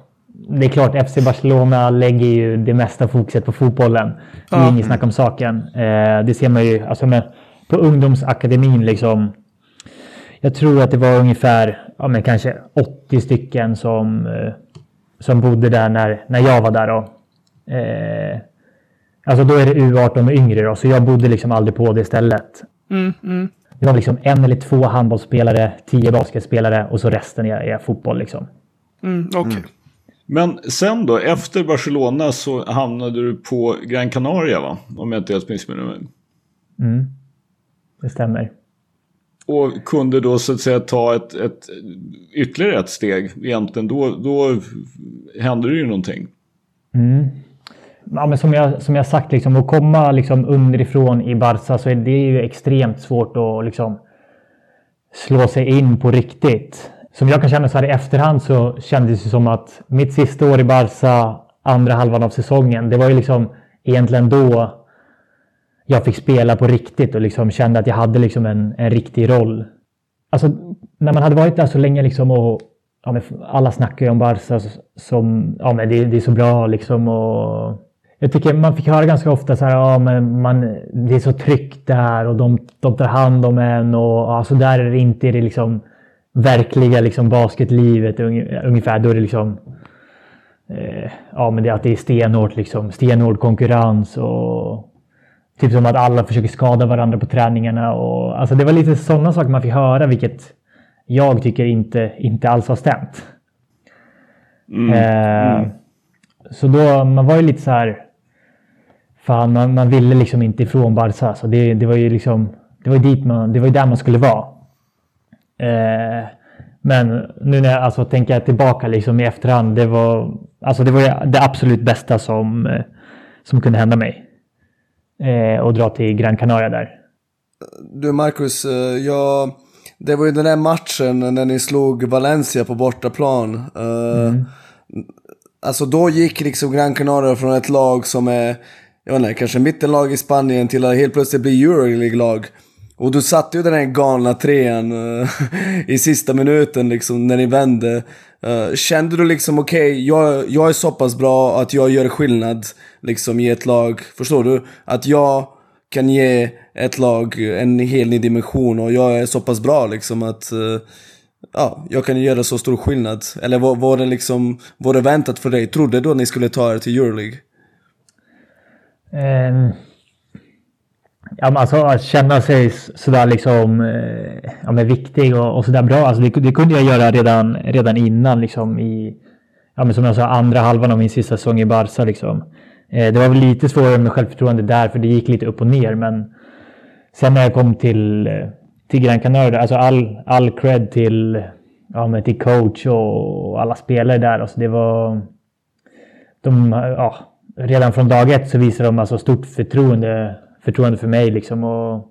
det är klart FC Barcelona lägger ju det mesta fokuset på fotbollen. Det är Ja. inget snack om saken. Eh, det ser man ju, alltså med, på ungdomsakademin liksom. Jag tror att det var ungefär, ja men kanske 80 stycken som, eh, som bodde där när, när jag var där då. Eh, alltså då är det U18 och yngre då, så jag bodde liksom aldrig på det stället. Mm, mm. Det var liksom en eller två handbollsspelare, tio basketspelare och så resten är, är fotboll liksom. Mm, okej. Men sen då, efter Barcelona så hamnade du på Gran Canaria va? Om jag inte helt missminner mig. Mm. Det stämmer. Och kunde då så att säga ta ett, ett ytterligare ett steg egentligen. Då, då hände det ju någonting. Mm. Ja, men som, jag, som jag sagt, liksom, att komma liksom, underifrån i Barca så är det ju extremt svårt att liksom, slå sig in på riktigt. Som jag kan känna så här i efterhand så kändes det som att mitt sista år i Barca, andra halvan av säsongen, det var ju liksom egentligen då jag fick spela på riktigt och liksom kände att jag hade liksom en, en riktig roll. Alltså, när man hade varit där så länge liksom och ja, men alla snackar ju om Barca som, ja men det, det är så bra liksom och jag tycker man fick höra ganska ofta så här, ja men man, det är så tryggt där och de, de tar hand om en och ja, så där är det inte det liksom verkliga liksom basketlivet unge- ungefär. Då är det liksom eh, ja men det att det är stenhårt liksom, stenhård konkurrens och Typ som att alla försöker skada varandra på träningarna. Och, alltså det var lite sådana saker man fick höra, vilket jag tycker inte, inte alls har stämt. Eh, Så då, man var ju lite så här... Fan, man, man ville liksom inte ifrån Barca. Så det, det var ju liksom... Det var dit man, det var där man skulle vara. Eh, men nu när jag alltså, tänker jag tillbaka liksom i efterhand. Det var, alltså, det var det absolut bästa som, eh, som kunde hända mig. Eh, och dra till Gran Canaria där. Du Marcus, eh, jag, det var ju den där matchen när ni slog Valencia på bortaplan. Eh, Alltså då gick liksom Gran Canaria från ett lag som är, jag vet inte, kanske mittenlag i Spanien till att helt plötsligt bli Euroleague-lag. Och du satte ju den här galna trean uh, i sista minuten liksom när ni vände. Uh, kände du liksom okej, jag, jag är så pass bra att jag gör skillnad liksom i ett lag. Förstår du? Att jag kan ge ett lag en helt ny dimension och jag är så pass bra liksom att uh, ja, jag kan göra så stor skillnad. Eller var, var det liksom, var det väntat för dig? Trodde du att ni skulle ta er till Euroleague? Um ja, men alltså att känna sig sådär liksom eh, ja, men viktig och, och sådär bra. Alltså det, det kunde jag göra redan, redan innan liksom i, ja, men som jag sa, andra halvan av min sista säsong i Barca. Liksom. Eh, det var väl lite svårare med självförtroende där för det gick lite upp och ner. Men sen när jag kom till, eh, till Gran Canaria, alltså all, all cred till, ja, men till coach och alla spelare där. Alltså det var de, ja, redan från dag ett så visade de alltså stort förtroende, förtroende för mig. Liksom, och,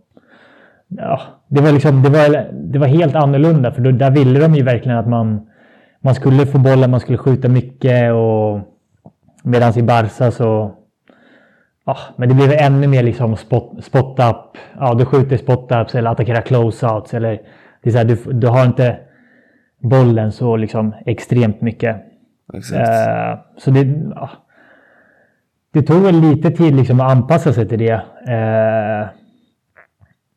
ja, det, var liksom, det, var, det var helt annorlunda för då, där ville de ju verkligen att man, man skulle få bollen, man skulle skjuta mycket. och Medan i Barca så... Ja, men det blev ännu mer liksom spot, spot-up. Ja, du skjuter spot-ups eller attackerar close-outs. Eller, det är så här, du, du har inte bollen så liksom extremt mycket. Exakt. Eh, så det, ja, det tog väl lite tid liksom att anpassa sig till det. Eh,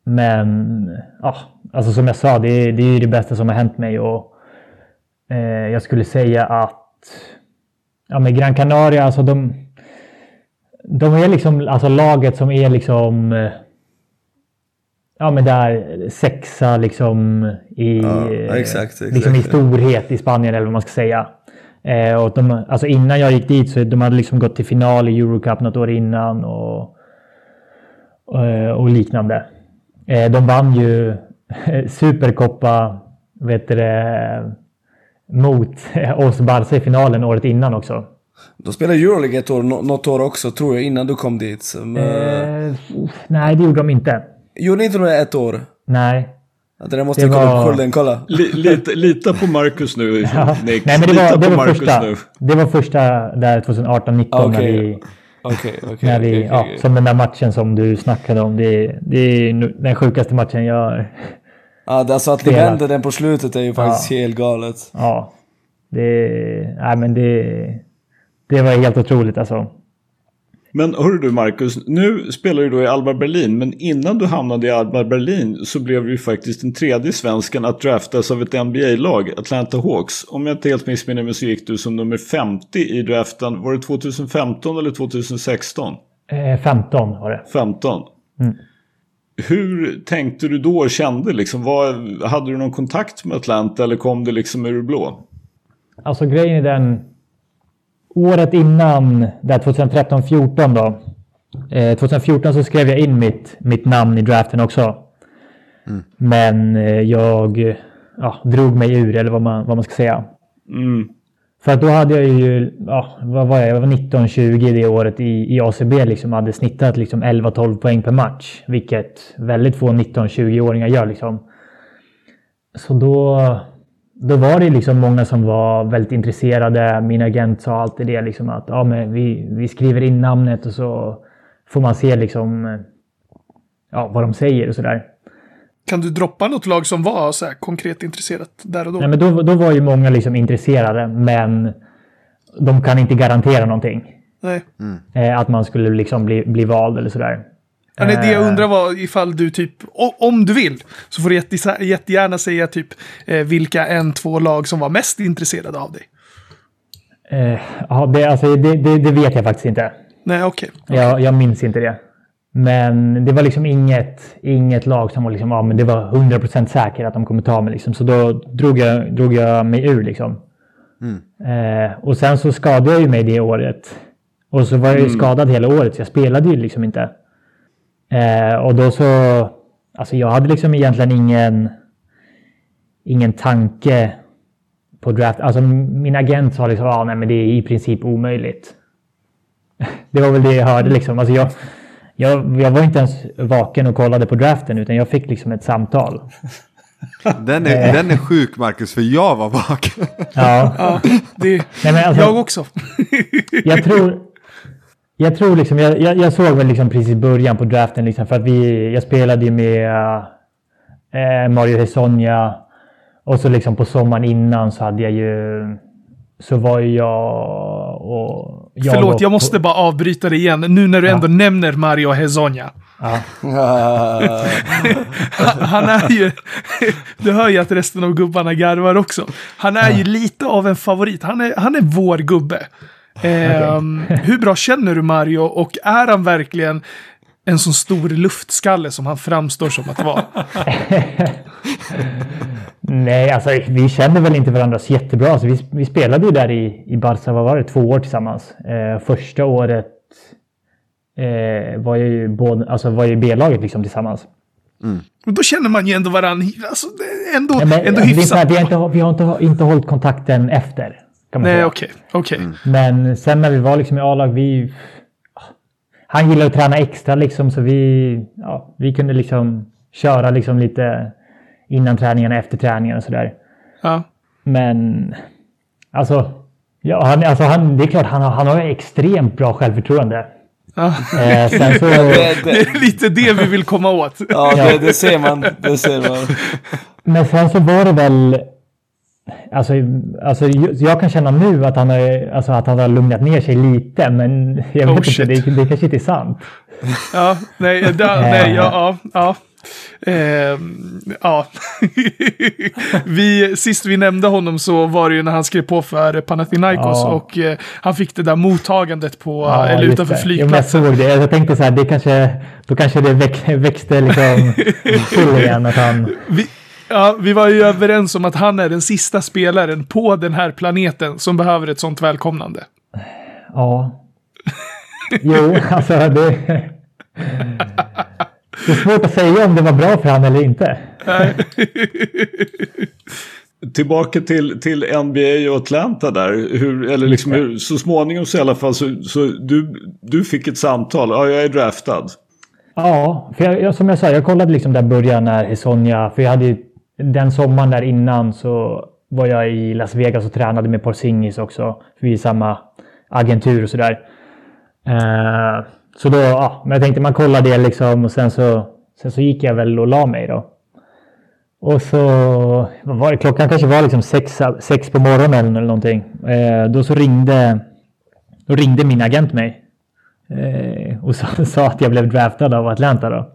men ja, alltså som jag sa, det, är- det är ju det bästa som har hänt mig. Och, eh, jag skulle säga att ja, men Gran Canaria, alltså de, de är liksom alltså laget som är liksom eh, Ja men där sexa liksom i, Ja, exakt, exakt. liksom i storhet i Spanien eller vad man ska säga. Eh, och de, alltså innan jag gick dit så de hade liksom gått till final i Eurocup något år innan och, och, eh, och liknande. Eh, de vann ju Supercoppa vet det, mot oss Barca i finalen året innan också. De spelade Euroleague ett år, nå- något år också tror jag, innan du kom dit. Eh, Eh, nej, det gjorde de inte. Gjorde inte det ett år? Nej. Ja, Det där måste Det jag kolla var- kolla. Li, lita, lita på Marcus nu, Ja. Nick. Nej, men det lita var, det på var Marcus första. nu. Det var första där 2018-19 Ah, Okej. när vi... Okej, okej. När vi okej, ja. Som den där matchen som du snackade om. Det, det är den sjukaste matchen jag... Ja, det- alltså att ni Spelat. vände den på slutet är ju faktiskt helt galet. Ja. Det... Nej, men det... Det var helt otroligt alltså. Men hörru du Marcus, nu spelar du då i Alba Berlin, men innan du hamnade i Alba Berlin så blev du faktiskt den tredje svensken att draftas av ett NBA-lag, Atlanta Hawks. Om jag inte helt missminner mig så gick du som nummer 50 i draften, var det 2015 eller 2016? Eh, 15 var det. 15. Mm. Hur tänkte du då och kände liksom? Vad, hade du någon kontakt med Atlanta eller kom det liksom ur blå? Alltså grejen är den. Året innan, där 2013-14 då. Eh, 2014 så skrev jag in mitt, mitt namn i draften också. Men eh, jag ja, drog mig ur, eller vad man, vad man ska säga. Mm. För att då hade jag ju, ja, vad var jag? Jag var 19-20 det året i, i ACB liksom. Hade snittat liksom 11-12 poäng per match. Vilket väldigt få 19-20-åringar gör liksom. Så då, då var det liksom många som var väldigt intresserade. Min agent sa alltid det liksom att ja, men vi, vi skriver in namnet och så får man se liksom ja, vad de säger och sådär. Kan du droppa något lag som var så här konkret intresserat där och då? Nej, men då, då var ju många liksom intresserade, men de kan inte garantera någonting. Nej. Eh, att man skulle liksom bli, bli vald eller sådär. Ja, nej, det jag Eh, undrar var ifall du typ, om du vill, så får du jätte, jättegärna säga typ eh, vilka en, två lag som var mest intresserade av dig. Eh, ja, det, alltså, det, det, det vet jag faktiskt inte. Nej, okej. Jag, jag minns inte det. Men det var liksom inget, inget lag som var liksom, ja men det var 100% säkert att de kommer ta mig liksom. Så då drog jag, drog jag mig ur liksom. Eh, och sen så skadade jag ju mig det året. Och så var jag ju skadad hela året så jag spelade ju liksom inte. Eh, och då så, alltså jag hade liksom egentligen ingen, ingen tanke på draft. Alltså min agent sa liksom, ja nej men det är i princip omöjligt. Det var väl det jag hörde liksom. Alltså jag, jag, jag var inte ens vaken och kollade på draften utan jag fick liksom ett samtal. Den är, den är sjuk Marcus, för jag var vaken. Ja, Ja, det, nej, men alltså, jag också. jag tror... Jag tror liksom, jag, jag, jag såg väl liksom precis början på draften liksom för att vi, jag spelade ju med eh, Mario Hesonja och så liksom på sommaren innan så hade jag ju, så var ju jag och... Jag Förlåt, och- jag måste bara avbryta det igen. Nu när du ändå nämner Mario Hezonja. Ja, Han är ju... Du hör ju att resten av gubbarna garvar också. Han är ju lite av en favorit. Han är, han är vår gubbe. Ehm, Hur bra känner du Mario och är han verkligen en sån stor luftskalle som han framstår som att vara? Nej, alltså vi känner väl inte varandra så jättebra. Alltså, vi, vi spelade ju där i, i Barca, vad var det, två år tillsammans. Eh, första året eh, var jag ju både, alltså var jag i B-laget liksom tillsammans. Och då känner man ju ändå varandra, alltså, ändå, Ja, men, ändå så här, hyfsat. vi har, inte, vi har inte, inte hållit kontakten efter. Kan man Nej, okej, okej. Men sen när vi var liksom i A-lag, vi... Han gillade att träna extra liksom, så vi, ja, vi kunde liksom köra liksom lite innan träningarna, efter träningarna och sådär. Ja. Men alltså, ja, han, alltså han, det är klart han har, han har extremt bra självförtroende. Ja. Eh, sen så, det, Det det, är lite det vi vill komma åt. ja, det, det ser man. Det ser man. men sen så var det väl... Alltså, alltså, jag kan känna nu att han, har, alltså, att han har lugnat ner sig lite, men jag Oh, vet shit. inte, det, det kanske inte är sant. Ja, nej, da, nej, ja, ja. ja. Ehm, ja. vi, sist vi nämnde honom så var det ju när han skrev på för Panathinaikos Ja. och eh, han fick det där mottagandet på, Ja, eller just utanför men jag flygplatsen. såg det. Jag tänkte så här, det kanske, då kanske det väx, växte liksom till igen. Att han, Vi, Ja, vi var ju överens om att han är den sista spelaren på den här planeten som behöver ett sånt välkomnande. Ja. Jo, alltså det... Det är svårt att säga om det var bra för han eller inte. Tillbaka till, till NBA och Atlanta där. Hur, eller liksom hur, så småningom så i alla fall så, så du, du fick ett samtal. Ja, jag är draftad. Ja, för jag, jag, som jag sa, jag kollade liksom där början när Hesonja, för jag hade ju den sommaren där innan så var jag i Las Vegas och tränade med Porzingis också. För vi är samma agentur och sådär. Eh, så då, ja, men jag tänkte man kollar det liksom och sen så, sen så gick jag väl och la mig då. Och så vad var det, klockan kanske var liksom sex, sex på morgonen eller någonting. Eh, då så ringde, då ringde min agent mig. Eh, och sa, sa att jag blev draftad av Atlanta då.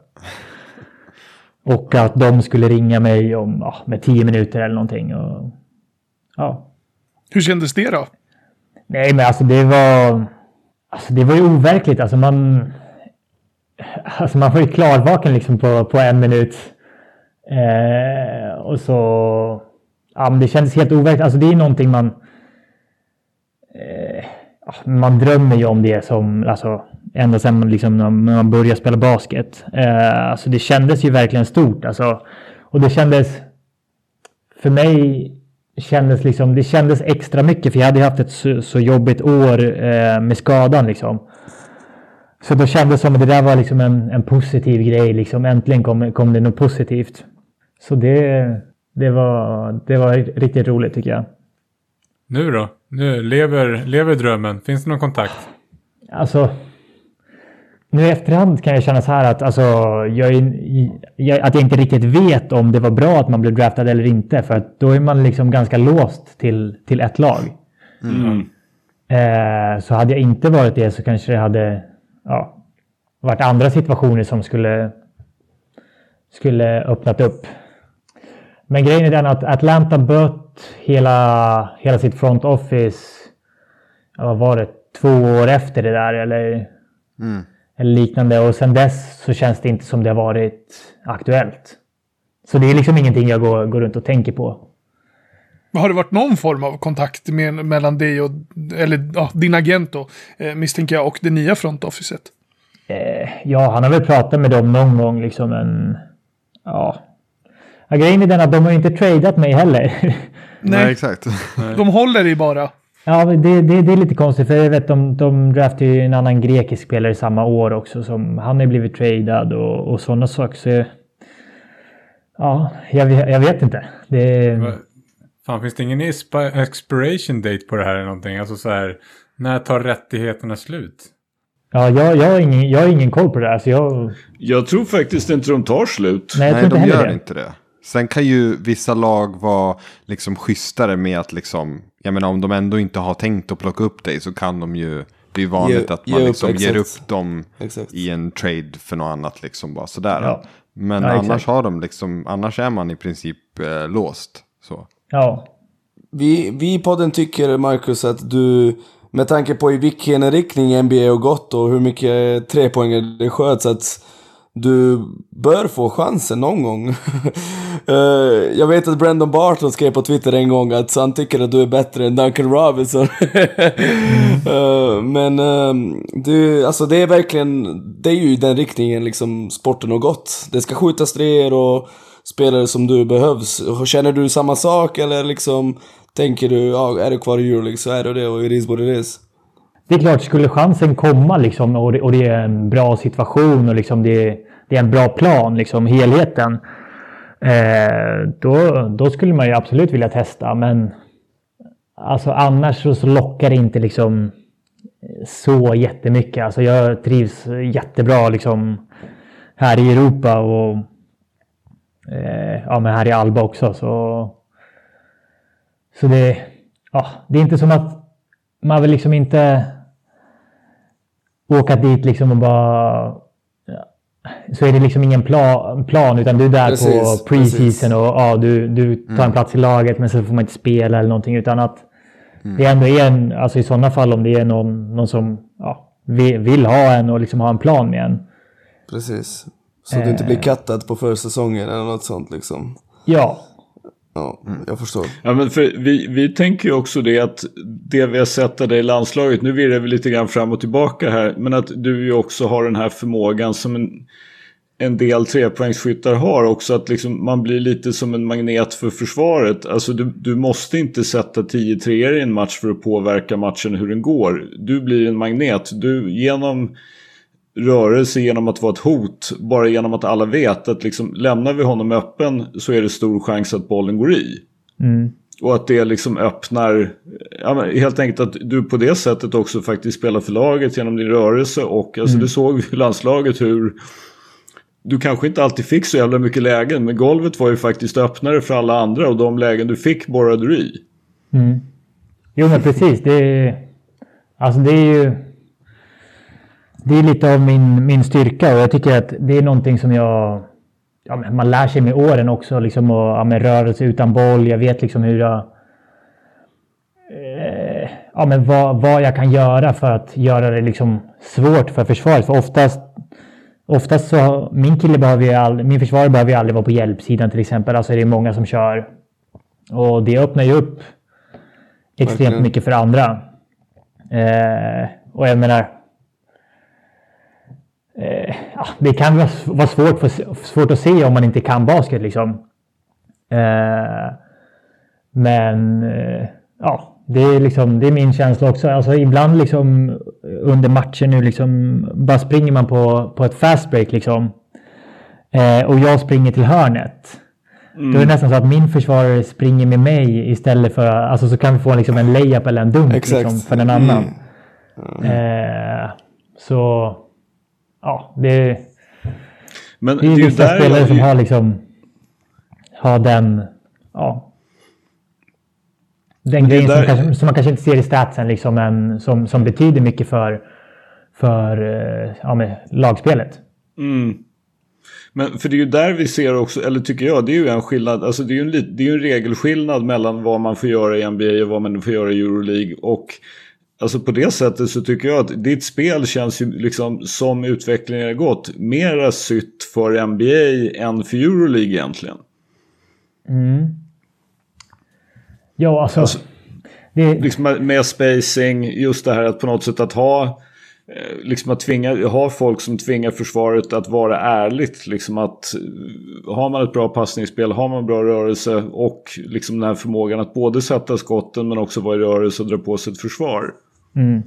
Och att de skulle ringa mig om ja, med tio minuter eller någonting. Och, ja. Hur kändes det då? Nej, men alltså det var... Alltså det var ju overkligt. Alltså man... Alltså man var ju klarvaken liksom på, på en minut. Eh, och så... Ja, men det kändes helt overkligt. Alltså det är någonting man... Eh, man drömmer ju om det som... Alltså, ända sedan liksom, när man började spela basket. Eh, alltså det kändes ju verkligen stort. Alltså, och det kändes... För mig kändes liksom, det kändes extra mycket för jag hade haft ett så, så jobbigt år eh, med skadan liksom. Så då kändes det som att det där var liksom en, en positiv grej. Liksom. Äntligen kom, kom det något positivt. Så det, det, var, det var riktigt roligt tycker jag. Nu då? Nu lever, lever drömmen? Finns det någon kontakt? Alltså, nu i efterhand kan jag känna så här att, alltså, jag, jag, att jag inte riktigt vet om det var bra att man blev draftad eller inte. För att då är man liksom ganska låst till, till ett lag. Mm. Eh, så hade jag inte varit det så kanske det hade ja, varit andra situationer som skulle, skulle öppnat upp. Men grejen är den att Atlanta böt hela, hela sitt front office, vad var det, två år efter det där eller, Mm. Eller liknande. Och sen dess så känns det inte som det har varit aktuellt. Så det är liksom ingenting jag går, går runt och tänker på. Har det varit någon form av kontakt med, mellan dig och, eller ja, din agent då, eh, misstänker jag, och det nya front officet? Eh, ja, han har väl pratat med dem någon gång liksom, men ja. ja grejen är den att de har inte tradat mig heller. Nej, Nej, exakt. de håller i bara. Ja, det, det, det är lite konstigt för jag vet de, de draftade ju en annan grekisk spelare samma år också. Som, han har ju blivit tradad och, och sådana saker. Så, ja, jag, vet- jag vet inte. Det, Fan, finns det ingen expi- expiration date på det här eller någonting? Alltså så här, när tar rättigheterna slut? ja, jag, jag, har ingen, jag har ingen koll på det här. Så jag, Jag tror faktiskt inte de tar slut. nej, jag Nej, tror inte de gör det. inte det. Sen kan ju vissa lag vara liksom schysstare med att liksom, jag menar om de ändå inte har tänkt att plocka upp dig så kan de ju, det är ju vanligt Ge- att man ge upp, liksom ger exakt. upp dem Exakt. i en trade för något annat liksom bara sådär. Ja. Men Ja, annars exakt. har de liksom, annars är man i princip eh, låst. Så. Ja, Vi, vi i podden tycker, Marcus, att du, med tanke på i vilken riktning NBA har gått och hur mycket trepoängare det sköts, att du bör få chansen någon gång. Eh, jag vet att Brandon Barton skrev på Twitter en gång att han tycker att du är bättre än Duncan Robinson. Eh, men ehm, du, alltså det är verkligen, det är ju i den riktningen liksom sporten har gått. Det ska skjutas treor och spelare som du behövs. Känner du samma sak eller liksom tänker du, ja, är du kvar i Euroleague så är du det och it is what it is. det är klart, skulle chansen komma liksom, och, det, och det är en bra situation och liksom det, det är en bra plan, liksom, helheten. Eh, då, då skulle man ju absolut vilja testa, men alltså, annars så, så lockar det inte liksom eh, så jättemycket. Alltså, jag trivs jättebra liksom, här i Europa och eh, ja, men här i Alba också. Så, så det, ja, det är inte som att man vill liksom inte åka dit liksom och bara... Så är det liksom ingen plan, plan utan du är där Precis, på preseason och ja, du, du tar en plats i laget men så får man inte spela eller någonting utan att det ändå är en, alltså i sådana fall om det är någon, någon som ja, vill, ha en och liksom ha en plan med en. Precis. Så du inte blir kattad på försäsongen eller något sånt liksom. Ja. Ja, jag förstår. Ja, men för vi, vi tänker ju också det att det vi har sett av dig i landslaget, nu virrar vi lite grann fram och tillbaka här, men att du ju också har den här förmågan som en, en del trepoängsskyttar har också, att liksom man blir lite som en magnet för försvaret. Alltså du, du måste inte sätta 10 treor i en match för att påverka matchen hur den går. Du blir en magnet. Du genom rörelse genom att vara ett hot. Bara genom att alla vet att liksom, lämnar vi honom öppen så är det stor chans att bollen går i. Mm. Och att det liksom öppnar, ja, helt enkelt att du på det sättet också faktiskt spelar för laget genom din rörelse. Och alltså Mm. det såg landslaget hur du kanske inte alltid fick så jävla mycket lägen. Men golvet var ju faktiskt öppnare för alla andra och de lägen du fick borrade du i. Mm. Jo, men precis. Det är, alltså det är ju... Det är lite av min, min styrka och jag tycker att det är någonting som jag... Ja, man lär sig med åren också, liksom, och, ja, med rörelse utan boll. Jag vet liksom hur jag... Eh, ja, men vad, vad jag kan göra för att göra det liksom svårt för försvaret. För oftast, oftast så... Min kille behöver ju all, Min försvarare behöver ju aldrig vara på hjälpsidan till exempel. Alltså det är många som kör. Och det öppnar ju upp extremt mycket för andra. Eh, och jag menar... Eh, det kan vara svårt, för, svårt att se om man inte kan basket liksom. Eh, men eh, ja, det är, liksom, det är min känsla också. Alltså, ibland liksom under matchen nu liksom bara springer man på, på ett fast break liksom. Eh, och jag springer till hörnet. Då är det nästan så att min försvarare springer med mig istället för... Alltså så kan vi få liksom en layup eller en dunk liksom, för en annan. Mm. Eh, så... Ja, det, Men det är ju vissa spelare som har liksom... Har den... Ja. Den grejen som, där- kanske, som man kanske inte ser i statsen liksom, men som, som betyder mycket för, för eh, ja, lagspelet. Mm. Men för det är ju där vi ser också, eller tycker jag, det är ju en skillnad. Alltså det är ju en, det är en regelskillnad mellan vad man får göra i NBA och vad man får göra i Euroleague. Och alltså på det sättet så tycker jag att ditt spel känns ju liksom som utvecklingen har gått mera sytt för NBA än för Euroleague egentligen. Ja, alltså... Alltså- det, Liksom med- med spacing, just det här att på något sätt att ha eh, Liksom att tvinga, ha folk som tvingar försvaret att vara ärligt. Liksom att eh, har man ett bra passningsspel, har man bra rörelse och liksom den här förmågan att både sätta skotten men också vara i rörelse och dra på sig ett försvar. Mm.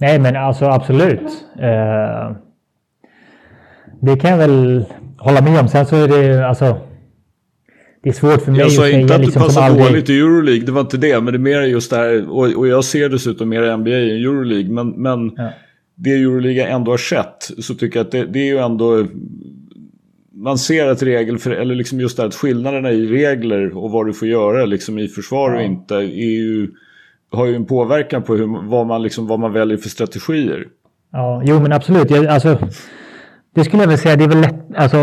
Nej, men alltså absolut. Eh, det kan jag väl hålla med om. Sen så är det alltså... Det är svårt för mig Jag att sa säga inte att liksom det passar aldrig... dåligt i Euroleague, det var inte det. Men det är mer just det här, och, och jag ser dessutom mer NBA än Euroleague. Men, men Ja. det Euroleague ändå har sett så tycker jag att det, det är ju ändå... Man ser att regel, för, eller liksom just det här att skillnaderna i regler och vad du får göra liksom i försvar och inte är ju, har ju en påverkan på hur, vad, man liksom, vad man väljer för strategier. Ja, jo men absolut. Jag, alltså, det skulle jag väl säga, det är väl lätt, alltså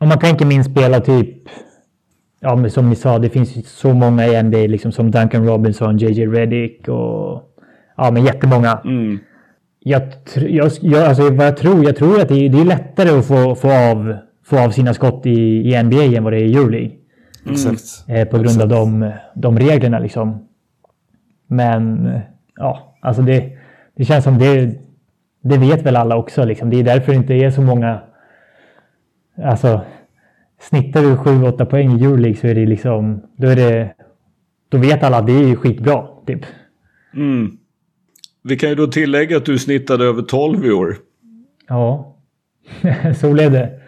om man tänker min spelartyp, ja men som ni sa, det finns ju så många i NBA liksom som Duncan Robinson, JJ Redick och ja men jättemånga. Mm. Jag, jag, jag, alltså vad jag tror, jag tror att det är, det är lättare att få, få, av, få av sina skott i, i NBA än vad det är i Euroleague. Exakt. Eh, på grund av de, de reglerna liksom. Men ja, alltså det, det känns som det, det vet väl alla också liksom. Det är därför det inte är så många, alltså snittar du 7-8 poäng i Euroleague så är det liksom, då är det, då vet alla att det är ju skitbra, typ. Mm. Vi kan ju då tillägga att du snittade över 12 i år. Ja, så blev det.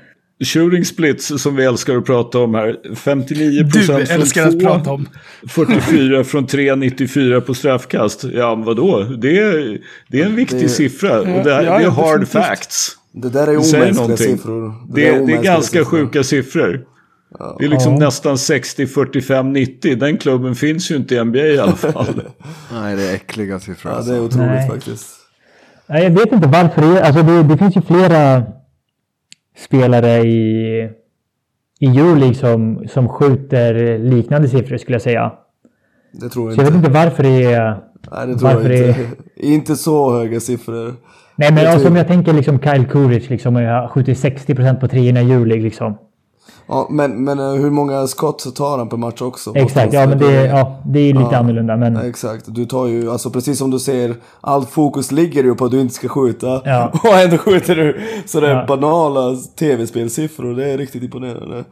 Shooting splits som vi älskar att prata om här. 59% Du från älskar att två, prata om. 44 från 3, 94 på straffkast. Ja, vadå? Det är, det är en viktig Det- siffra. Och det, Ja, det är hard definitivt. facts. Det där är omänskliga någonting. siffror. Det, är, det är omänskliga ganska siffror. sjuka siffror. Det är liksom Ja. nästan 60, 45, 90. Den klubben finns ju inte i NBA i alla fall. Nej, det är äckliga siffror. Ja, alltså. det är otroligt Nej. faktiskt. Nej, jag vet inte varför det är, alltså det, det finns ju flera spelare i, i Euroleague som, som skjuter liknande siffror skulle jag säga. Det tror jag Så jag vet inte. inte varför det är... Nej, det tror jag inte. det- Inte så höga siffror. Nej, men Jag alltså, om jag tänker liksom Kyle Kuric liksom, jag skjuter 60% på treorna i Euroleague liksom. Ja, men, men eh, hur många skott tar han per match också? Exakt, ja men det, är- ja, det är lite annorlunda. Men Ja, Exakt, du tar ju, alltså precis som du ser, allt fokus ligger ju på att du inte ska skjuta. Ja. Och ändå skjuter du sådär Ja. banala tv-spelsiffror, det är riktigt imponerande.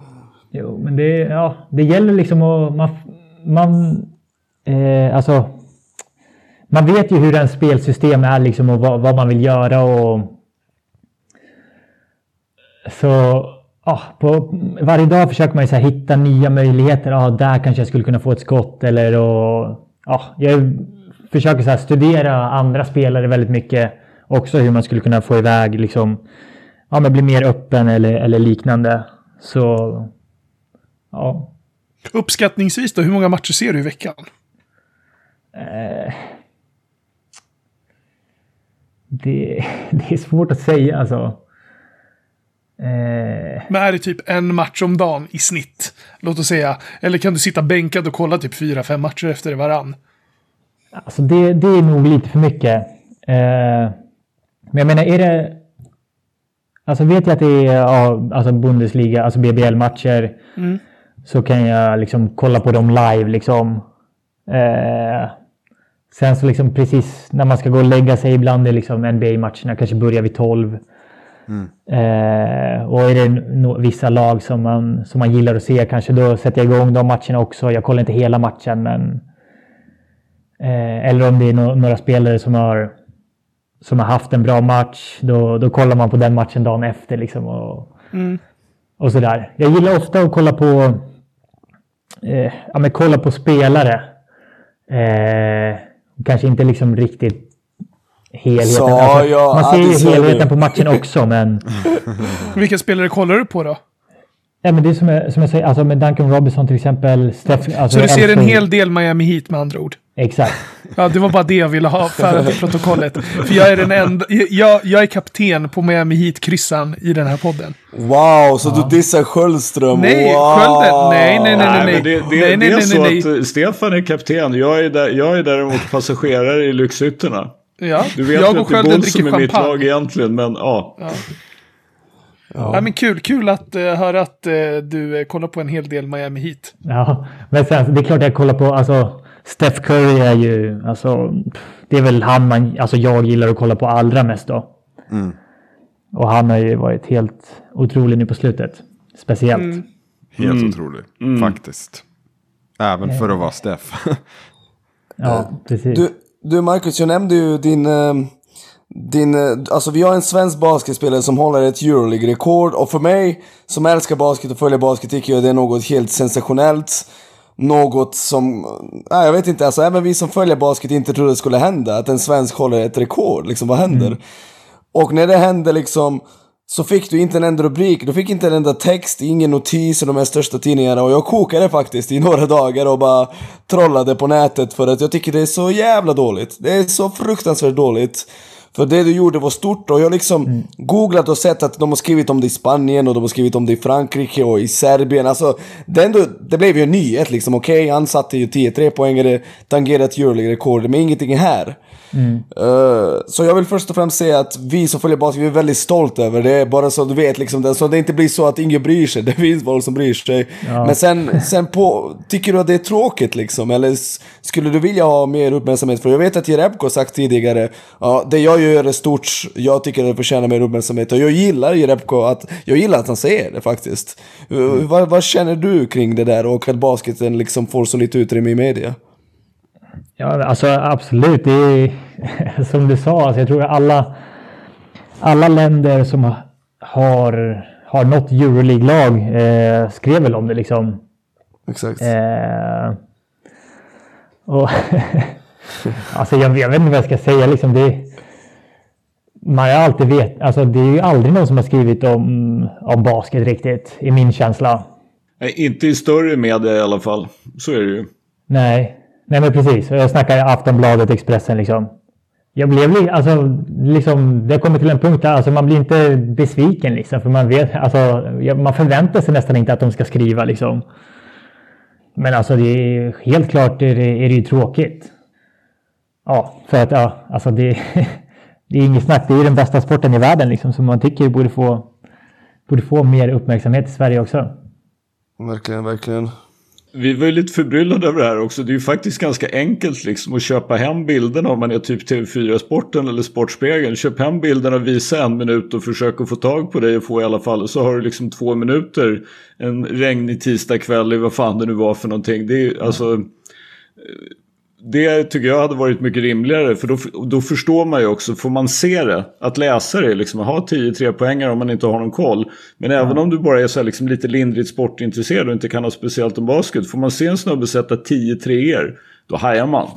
Jo, men det, ja, det gäller liksom att... Man, man, eh, alltså, man vet ju hur en spelsystem är liksom och vad, vad man vill göra och... Så ja, på, varje dag försöker man ju så hitta nya möjligheter. Ja, där kanske jag skulle kunna få ett skott eller och, ja, jag försöker så studera andra spelare väldigt mycket. Också hur man skulle kunna få iväg liksom, ja men bli mer öppen eller, eller liknande. Så Ja. Uppskattningsvis då, hur många matcher ser du i veckan? Eh, det, det är svårt att säga alltså. Eh, Men är det typ en match om dagen i snitt? Låt oss säga. Eller kan du sitta bänkad och kolla typ fyra, fem matcher efter varann? alltså det, det är nog lite för mycket. Eh, men jag menar, är det... Alltså vet jag att det är ja, alltså Bundesliga, alltså BBL-matcher. Så kan jag liksom kolla på dem live liksom. Eh, sen så liksom precis när man ska gå och lägga sig ibland är liksom NBA-matcherna kanske börjar vid 12. Eh, och är det no vissa lag som man, som man gillar att se kanske då sätter jag igång de matcherna också. Jag kollar inte hela matchen men... Eh, eller om det är no några spelare som har, som har haft en bra match. Då, då kollar man på den matchen dagen efter liksom. Och, och sådär. Jag gillar ofta att kolla på... Eh, ja, men kolla på spelare. Eh, kanske inte liksom riktigt helheten. Sa Alltså, jag, man ser ja, det ju helheten du. på matchen också men... Vilka spelare kollar du på då? Ja, men det är som jag, som jag säger, alltså med Duncan Robinson till exempel. Steph, alltså Så du ser en hel del Miami Heat med andra ord? Exakt. Ja, det var bara det jag ville ha för protokollet. För jag är den enda, jag, jag är kapten på Miami Heat-kryssan i den här podden. Wow, så du dissar Sköldström? Nej, wow. Skölden, nej, nej, nej, Nej, nej. det, det, nej, det nej, är nej, så nej, att nej. Stefan är kapten. Jag är, där, jag är däremot passagerare i lyxhytterna. Ja, Du vet jag ju och att det är Skölden Bull som dricker är mitt lag champagne. egentligen, men ja. Ja. men kul, kul att uh, höra att eh, du uh, kollar på en hel del Miami Heat. Ja, men sen, det är klart jag kollar på, alltså Steph Curry är ju, alltså det är väl han man, alltså jag gillar att kolla på allra mest då. Och han har ju varit helt otrolig nu på slutet. Speciellt. Helt otrolig, faktiskt. Även för att vara Steff. Ja, precis. Du, du Marcus, jag nämnde ju din... eh, din eh, alltså vi har en svensk basketspelare som håller ett Euroleague-rekord och för mig som älskar basket och följer basket tycker jag det är något helt sensationellt. Något som, nej jag vet inte, alltså även vi som följer basket inte trodde det skulle hända. Att en svensk håller ett rekord, liksom vad händer? Och när det hände liksom så fick du inte en enda rubrik, du fick inte en enda text, ingen notis i de här största tidningarna och jag kokade faktiskt i några dagar och bara trollade på nätet för att jag tycker det är så jävla dåligt. Det är så fruktansvärt dåligt. För det du gjorde var stort och jag liksom googlat och sett att de har skrivit om det i Spanien och de har skrivit om det i Frankrike och i Serbien. Alltså, det, ändå, det blev ju en nyhet liksom. Okej, han satte ju 10-3 poängare, tangerat Euroleague-rekord, men ingenting är här. Eh, så jag vill först och främst säga att vi som följer basket, vi är väldigt stolta över det. Bara så du vet, liksom, det, så det inte blir så att ingen bryr sig. Det finns folk som bryr sig. Men sen, sen på, tycker du att det är tråkigt liksom? Eller skulle du vilja ha mer uppmärksamhet? För jag vet att Jerebko sagt tidigare, ja, det jag gör är stort, jag tycker det förtjänar mer uppmärksamhet. Och jag gillar Jerebko, att, jag gillar att han säger det faktiskt. Eh, Vad, vad känner du kring det där och att basketen liksom får så lite utrymme i media? Ja, alltså absolut. Det är som du sa, alltså, jag tror att alla, alla länder som ha- har, har något Euroleague-lag eh, skrev väl om det liksom. Exakt. Eh, och alltså jag, jag vet inte vad jag ska säga liksom. Det, man har alltid vet, alltså det är ju aldrig någon som har skrivit om, om basket riktigt, i min känsla. Nej, inte i större media i alla fall. Så är det ju. Nej, nej men precis. Jag snackar Aftonbladet, Expressen liksom. Jag blev alltså, liksom, det kommer till en punkt där alltså, man blir inte besviken liksom. För man vet, alltså, man förväntar sig nästan inte att de ska skriva liksom. Men alltså det är helt klart är det, är det ju tråkigt. Ja, för att ja, alltså det, det är inget snack. Det är ju den bästa sporten i världen liksom. Som man tycker borde få, borde få mer uppmärksamhet i Sverige också. Verkligen, verkligen. Vi var ju lite förbryllade över det här också. Det är ju faktiskt ganska enkelt liksom att köpa hem bilderna om man är typ TV4-sporten eller Sportspegeln. Köp hem bilderna, visa en minut och försök att få tag på dig och få i alla fall. Så har du liksom två minuter en regnig tisdagkväll i vad fan det nu var för någonting. Det är ju alltså... Det tycker jag hade varit mycket rimligare för då, då förstår man ju också, får man se det, att läsa det liksom, ha 10-3 poängar om man inte har någon koll. Men även om du bara är så här, liksom, lite lindrigt sportintresserad och inte kan något speciellt om basket, får man se en snubbe sätta 10 treor, då hajar man.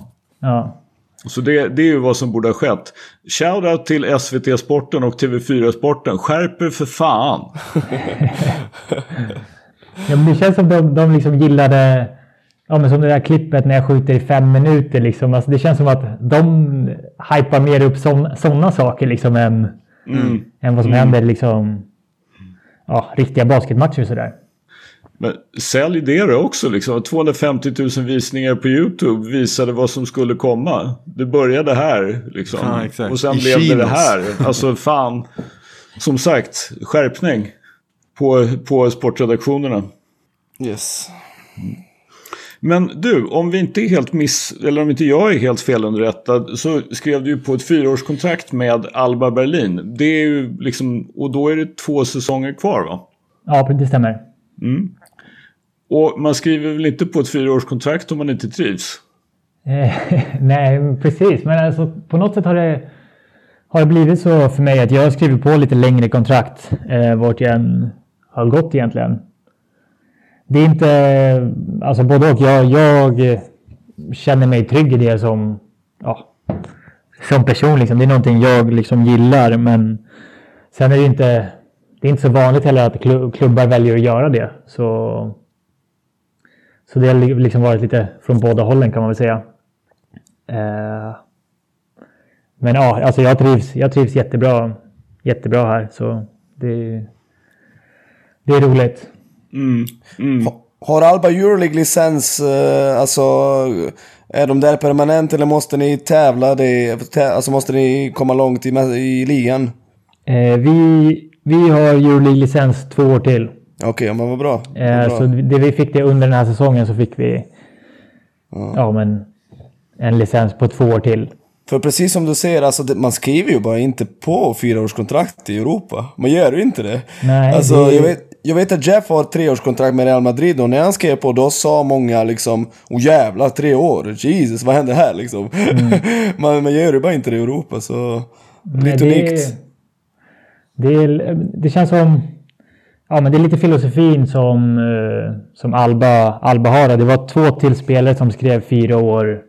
Ja. Så det, det är ju vad som borde ha skett. Shoutout till SVT Sporten och TV4 Sporten. Skärp er för fan! ja men det känns som de, de liksom gillade Ja, men som det där klippet när jag skjuter i fem minuter. Liksom. Alltså, det känns som att de hypar mer upp sådana saker liksom, än, mm. än vad som mm. händer liksom, ja, riktiga basketmatcher. Sådär. Men sälj det då också. Liksom. 250 000 visningar på YouTube visade vad som skulle komma. Det började här. Liksom. Ja, och sen I blev Kinos. det det här. Alltså fan. Som sagt, skärpning på, på sportredaktionerna. Yes. Men du, om vi inte är helt miss, eller om inte jag är helt felunderrättad så skrev du ju på ett fyraårskontrakt med Alba Berlin. Det är ju liksom, och då är det två säsonger kvar va? Ja, det stämmer. Mm. Och man skriver väl inte på ett fyraårskontrakt om man inte trivs? Eh, nej, precis. Men alltså, på något sätt har det, har det blivit så för mig att jag har skrivit på lite längre kontrakt eh, vart jag än har gått egentligen det är inte, alltså både och. Jag, jag känner mig trygg i det som, ja, som person. Liksom. Det är någonting jag liksom gillar. Men sen är det inte, det är inte så vanligt heller att klubbar väljer att göra det. Så, så det har liksom varit lite från båda hållen kan man väl säga. Eh, men ja, alltså jag trivs, jag trivs jättebra, jättebra här. Så det, det är roligt. Mm. Mm. Har Alba Euroleague-licens, eh, alltså är de där permanent eller måste ni tävla? Det, alltså måste ni komma långt i, i ligan? Eh, vi, vi har Euroleague-licens två år till. Okej, okay, men vad bra. Eh, bra. Så det vi fick det under den här säsongen så fick vi ja. ja men en licens på två år till. För precis som du säger, alltså, man skriver ju bara inte på fyraårskontrakt i Europa. Man gör ju inte det. Nej, alltså, det... jag vet, jag vet att Jeff har treårskontrakt med Real Madrid och när han skrev på då sa många liksom Åh jävlar, tre år, Jesus vad händer här liksom? Mm. man, man gör ju bara inte det i Europa så lite unikt. Det, det, det känns som Ja, men det är lite filosofin som, eh, som Alba, Alba har. Det var två till spelare som skrev fyra år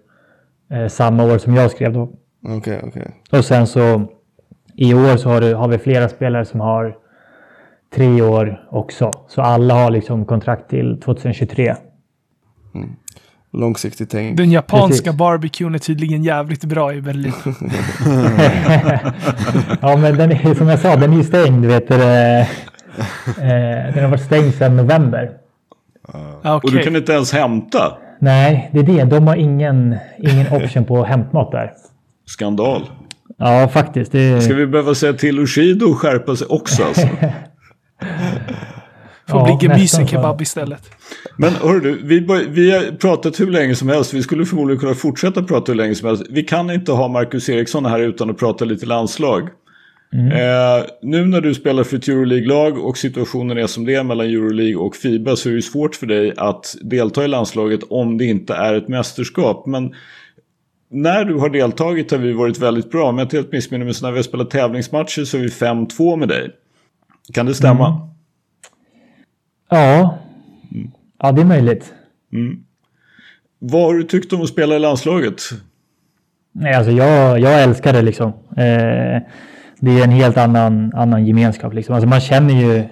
eh, samma år som jag skrev då. Okej, okay, okej. Okay. Och sen så i år så har, du, har vi flera spelare som har tre år också. Så alla har liksom kontrakt till 2023. Mm. Långsiktigt tänk. Den japanska Precis. barbecuen är tydligen jävligt bra i Berlin. ja, men den är, som jag sa, den är stängd. Vet du, eh, den har varit stängd sedan november. Uh, okay. Och du kan inte ens hämta? Nej, det är det. De har ingen, ingen option på hämtmat där. Skandal. Ja, faktiskt. Det... Ska vi behöva säga till Ushido att skärpa sig också alltså? Får ja, bli gemysekebab istället. Men hör du, vi, vi har pratat hur länge som helst. Vi skulle förmodligen kunna fortsätta prata hur länge som helst. Vi kan inte ha Marcus Eriksson här utan att prata lite landslag. Mm. Eh, nu när du spelar för ett Euroleague-lag och situationen är som det är mellan Euroleague och Fiba så är det svårt för dig att delta i landslaget om det inte är ett mästerskap. Men när du har deltagit har vi varit väldigt bra. Om jag inte helt missminner mig så när vi har spelat tävlingsmatcher så är vi 5-2 med dig. Kan det stämma? Mm. Ja. Mm. ja, det är möjligt. Mm. Vad har du tyckt om att spela i landslaget? Nej, alltså jag, jag älskar det liksom. Eh, det är en helt annan, annan gemenskap liksom. Alltså man känner ju,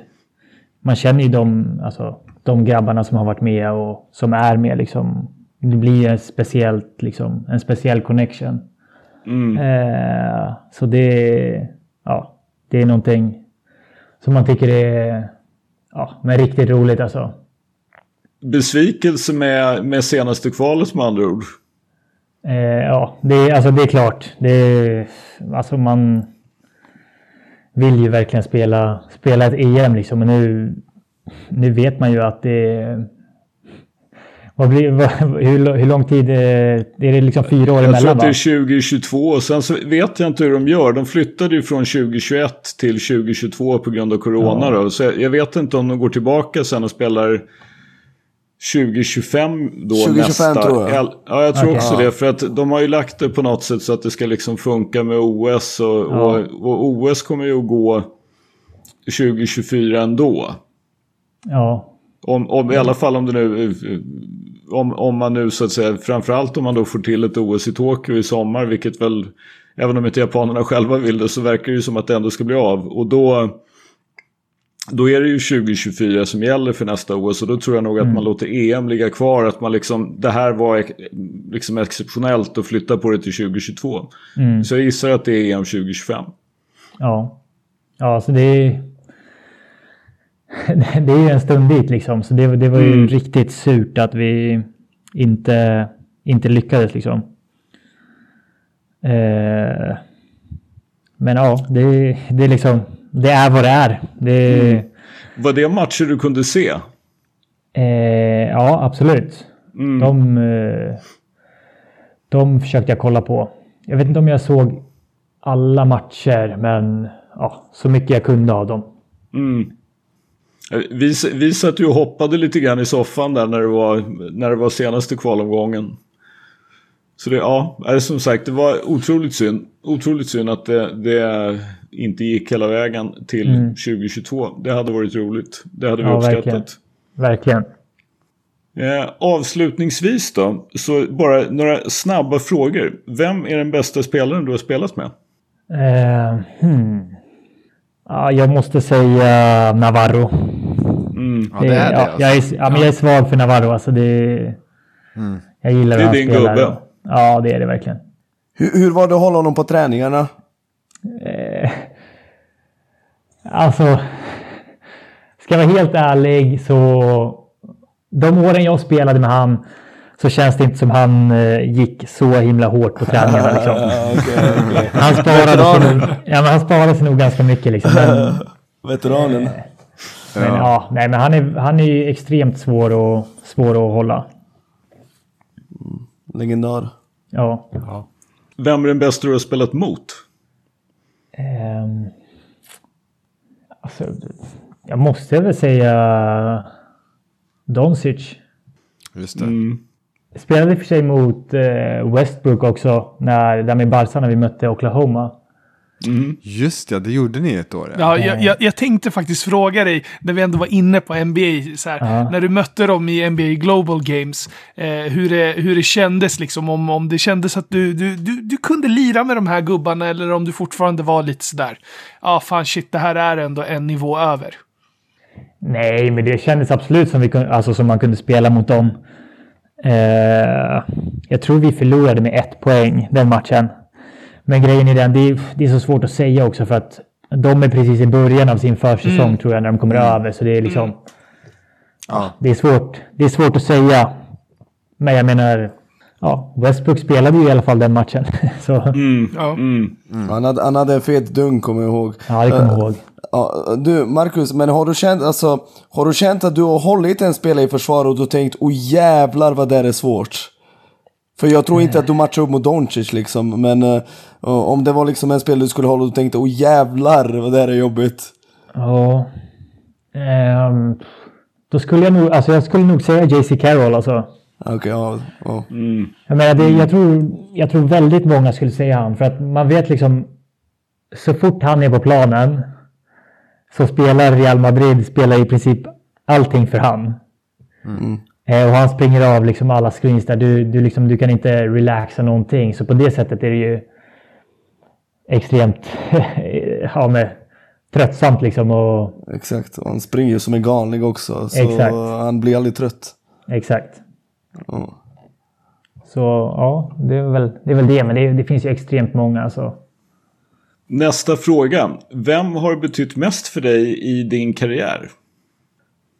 man känner ju de, alltså, de grabbarna som har varit med och som är med liksom. Det blir en, speciellt, liksom, en speciell connection. Mm. Eh, så det, ja, det är någonting som man tycker är ja, men riktigt roligt alltså. Besvikelse med, med senaste kvalet med andra ord? Eh, ja, det, är, alltså, det är klart. Det alltså man vill ju verkligen spela, spela ett EM liksom. Men nu, nu vet man ju att det vad blir, vad, hur, hur lång tid är det? liksom fyra år jag emellan? Jag tror att det är 2022 och sen så vet jag inte hur de gör. De flyttade ju från 2021 till 2022 på grund av corona. Ja. Då. Så jag, jag, vet inte om de går tillbaka sen och spelar 2025 då 2025 nästa. tror jag. Ja, jag tror okay. också det. För att de har ju lagt det på något sätt så att det ska liksom funka med OS. Och, ja. och, och OS kommer ju att gå 2024 ändå. Ja. Om, om, I alla fall om det nu, om, om man nu så att säga, framförallt om man då får till ett OS i Tokyo i sommar, vilket väl, även om inte japanerna själva vill det, så verkar det ju som att det ändå ska bli av. Och då, då är det ju 2024 som gäller för nästa OS och då tror jag nog att man låter EM ligga kvar, att man liksom, det här var liksom exceptionellt och flytta på det till 2022. Mm. Så jag gissar att det är EM 2025. Ja, ja så det är det är ju en stund dit liksom, så det, det var ju mm. riktigt surt att vi inte, inte lyckades liksom. Eh, men ja, det, det är liksom, det är vad det är. Det, mm. Var det matcher du kunde se? Eh, ja, absolut. Mm. De, eh, de försökte jag kolla på. Jag vet inte om jag såg alla matcher, men ja, så mycket jag kunde av dem. Mm. Vi, vi satt ju och hoppade lite grann i soffan där när det var, när det var senaste kvalomgången. Så det, ja, som sagt, det var otroligt synd. Otroligt synd att det, det inte gick hela vägen till mm. 2022. Det hade varit roligt. Det hade vi ja, uppskattat. Verkligen. verkligen. Eh, avslutningsvis då, så bara några snabba frågor. Vem är den bästa spelaren du har spelat med? Uh, hmm. Ja, jag måste säga Navarro. Mm. Ja, det är det. Ja, jag, är, ja, men jag är svag för Navarro. Alltså det, mm. Jag gillar det är din gubbe. Ja, det är det verkligen. Hur, hur var det att hålla honom på träningarna? Eh, alltså, ska jag vara helt ärlig så de åren jag spelade med han så känns det inte som han eh, gick så himla hårt på träningarna. Liksom. okay, okay. Han, sparade sig nog, ja, men han sparade sig nog ganska mycket. Liksom. Men, Veteranen. Eh, men, ja. ja. nej, men han är, han är extremt svår, och, svår att hålla. Legendar. Ja. ja. Vem är den bästa du har spelat mot? Um, alltså, jag måste väl säga Doncic. Just det. Mm. Jag spelade i och för sig mot eh, Westbrook också, när, där med Barca när vi mötte Oklahoma. Mm. Just ja, det gjorde ni ett år. Ja, ja jag, jag, jag, tänkte faktiskt fråga dig, när vi ändå var inne på NBA, så här, ja. när du mötte dem i NBA Global Games, eh, hur, det, hur det kändes, liksom, om, om det kändes att du, du, du, du kunde lira med de här gubbarna eller om du fortfarande var lite sådär, ja ah, fan shit, det här är ändå en nivå över. Nej, men det kändes absolut som, vi kunde, alltså, som man kunde spela mot dem. Eh, jag tror vi förlorade med ett poäng den matchen. Men grejen är den, det är, det är så svårt att säga också för att de är precis i början av sin försäsong mm. tror jag när de kommer mm. över. Så det är liksom... Ja. Det, är svårt, det är svårt att säga. Men jag menar, ja, Westbrook spelade ju i alla fall den matchen. så. Mm. Ja. Mm. Han, hade, han hade en fet dunk kommer jag ihåg. Ja, det kommer jag uh, ihåg. Ja, du, Marcus, men har du, känt, alltså, har du känt att du har hållit en spelare i försvar och du tänkt oh jävlar vad det är svårt? För jag tror inte att du matchar upp mot Doncic liksom, men uh, om det var liksom en spelare du skulle hålla och du tänkte oh jävlar vad det här är jobbigt. Ja. Um, då skulle jag nog, alltså jag skulle nog säga JC Carroll alltså. Okej, okay, ja. ja. Mm. Jag menar, det, jag, tror, jag tror väldigt många skulle säga han, för att man vet liksom så fort han är på planen så spelar Real Madrid spelar i princip allting för han. Mm. Eh, och han springer av liksom alla screens där. Du, du, liksom, du kan inte relaxa någonting. Så på det sättet är det ju extremt ja, med, tröttsamt liksom. Och... Exakt, och han springer som en galning också. Så Exakt. han blir aldrig trött. Exakt. Oh. Så ja, det är väl det, är väl det. men det, det finns ju extremt många. Så. Nästa fråga. Vem har betytt mest för dig i din karriär?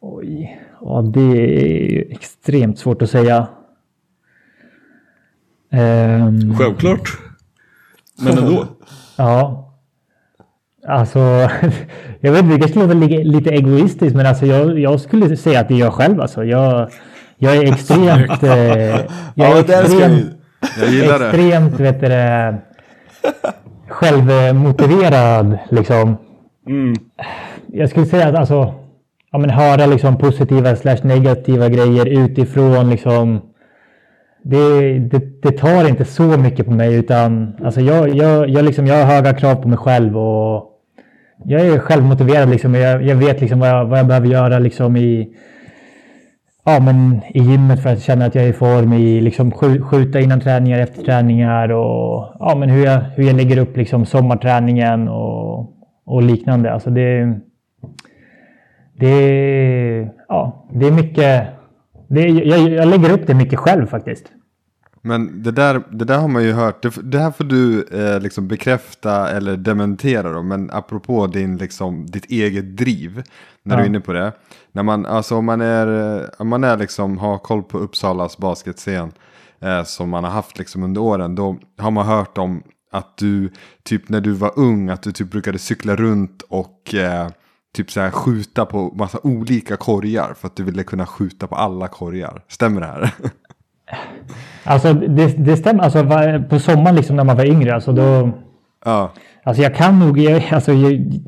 Oj, ja, det är extremt svårt att säga. Um... Självklart. Men ändå. ja. Alltså, jag vet inte, det kanske låter li- lite egoistiskt, men alltså jag, jag skulle säga att det är jag själv. Alltså. Jag, jag är extremt... Eh, jag Ja, är ska extremt. Jag gillar det. extremt vet du, det, självmotiverad. Liksom. Jag skulle säga att alltså, ja, men höra liksom positiva slash negativa grejer utifrån. Liksom, det, det, det tar inte så mycket på mig utan alltså jag, jag, jag, liksom, jag har höga krav på mig själv och jag är självmotiverad. Liksom, jag, jag vet liksom vad, jag, vad jag behöver göra liksom, i, ja, men, i gymmet för att känna att jag är i form. I liksom, skjuta innan träningar, efter träningar och ja, men hur, jag, hur jag lägger upp liksom, sommarträningen och, och liknande. Alltså, det, det, ja, det är mycket... Det, jag, jag lägger upp det mycket själv faktiskt. Men det där, det där har man ju hört. Det, det här får du eh, liksom bekräfta eller dementera då. Men apropå din, liksom, ditt eget driv. När du är Ja. inne på det. När man, alltså, om man, är, om man är liksom, har koll på Uppsalas basketscen. Eh, som man har haft liksom under åren. Då har man hört om att du, typ när du var ung, att du typ brukade cykla runt och eh, typ så här skjuta på massa olika korgar. För att du ville kunna skjuta på alla korgar. Stämmer det här? Alltså det, det stämmer. Alltså, på sommaren liksom när man var yngre. Alltså, då, ja. alltså jag kan nog... Jag, alltså, jag,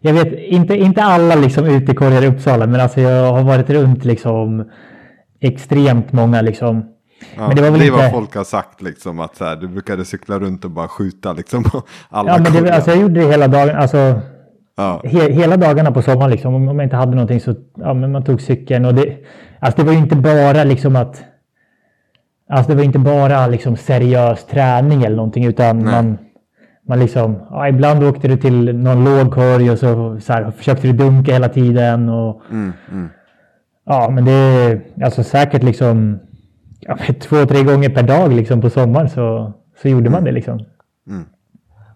jag vet inte, inte alla liksom utekorgar i Uppsala. Men alltså jag har varit runt liksom extremt många liksom. Ja, Men det var väl är inte- vad folk har sagt liksom att så här, du brukade cykla runt och bara skjuta liksom alla Ja, men det, alltså, jag gjorde det hela dagen. Alltså, ja. he, hela dagarna på sommaren liksom. Om, jag inte hade någonting så ja, men man tog cykeln. Och det, alltså, det var ju inte bara liksom att... Alltså det var inte bara liksom seriös träning eller någonting utan man, man liksom, ja, ibland åkte du till någon låg korg och så, så här, försökte du dunka hela tiden. Och, Mm, mm. Ja, men det är alltså säkert liksom ja, två, tre gånger per dag liksom på sommaren så, så gjorde man det liksom.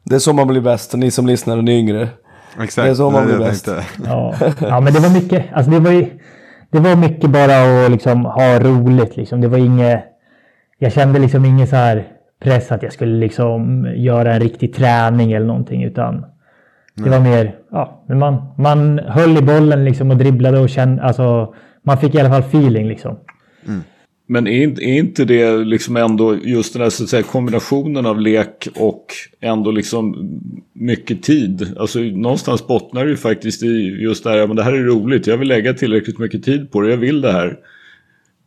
Det är så man blir bäst, ni som lyssnar och ni är yngre. Exakt, Det är så man det blir bäst. Ja, ja men det var mycket, alltså det var ju, det var mycket bara att liksom ha roligt liksom. Det var inget, jag kände liksom ingen så här press att jag skulle liksom göra en riktig träning eller någonting utan det var mer, ja, men man, man höll i bollen liksom och dribblade och kände, alltså man fick i alla fall feeling liksom. Men är inte, är inte det liksom ändå just den här så att säga, kombinationen av lek och ändå liksom mycket tid? Alltså någonstans bottnar det ju faktiskt i just det här, men det här är roligt, jag vill lägga tillräckligt mycket tid på det, jag vill det här.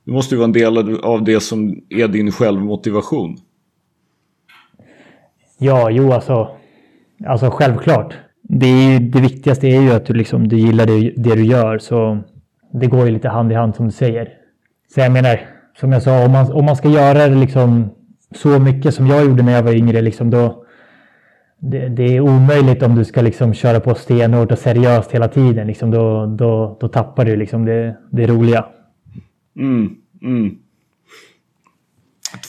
Det måste ju vara en del av- av det som är din självmotivation. Ja, jo alltså. Alltså självklart. Det, är ju, det viktigaste är ju att du, liksom, du gillar det, det du gör. Så det går ju lite hand i hand som du säger. Så jag menar, som jag sa, om man, om man ska göra det liksom så mycket som jag gjorde när jag var yngre, liksom då, det, det är omöjligt om du ska liksom köra på stenhårt och seriöst hela tiden. Liksom, då, då, då tappar du liksom det, det roliga. Mm, mm.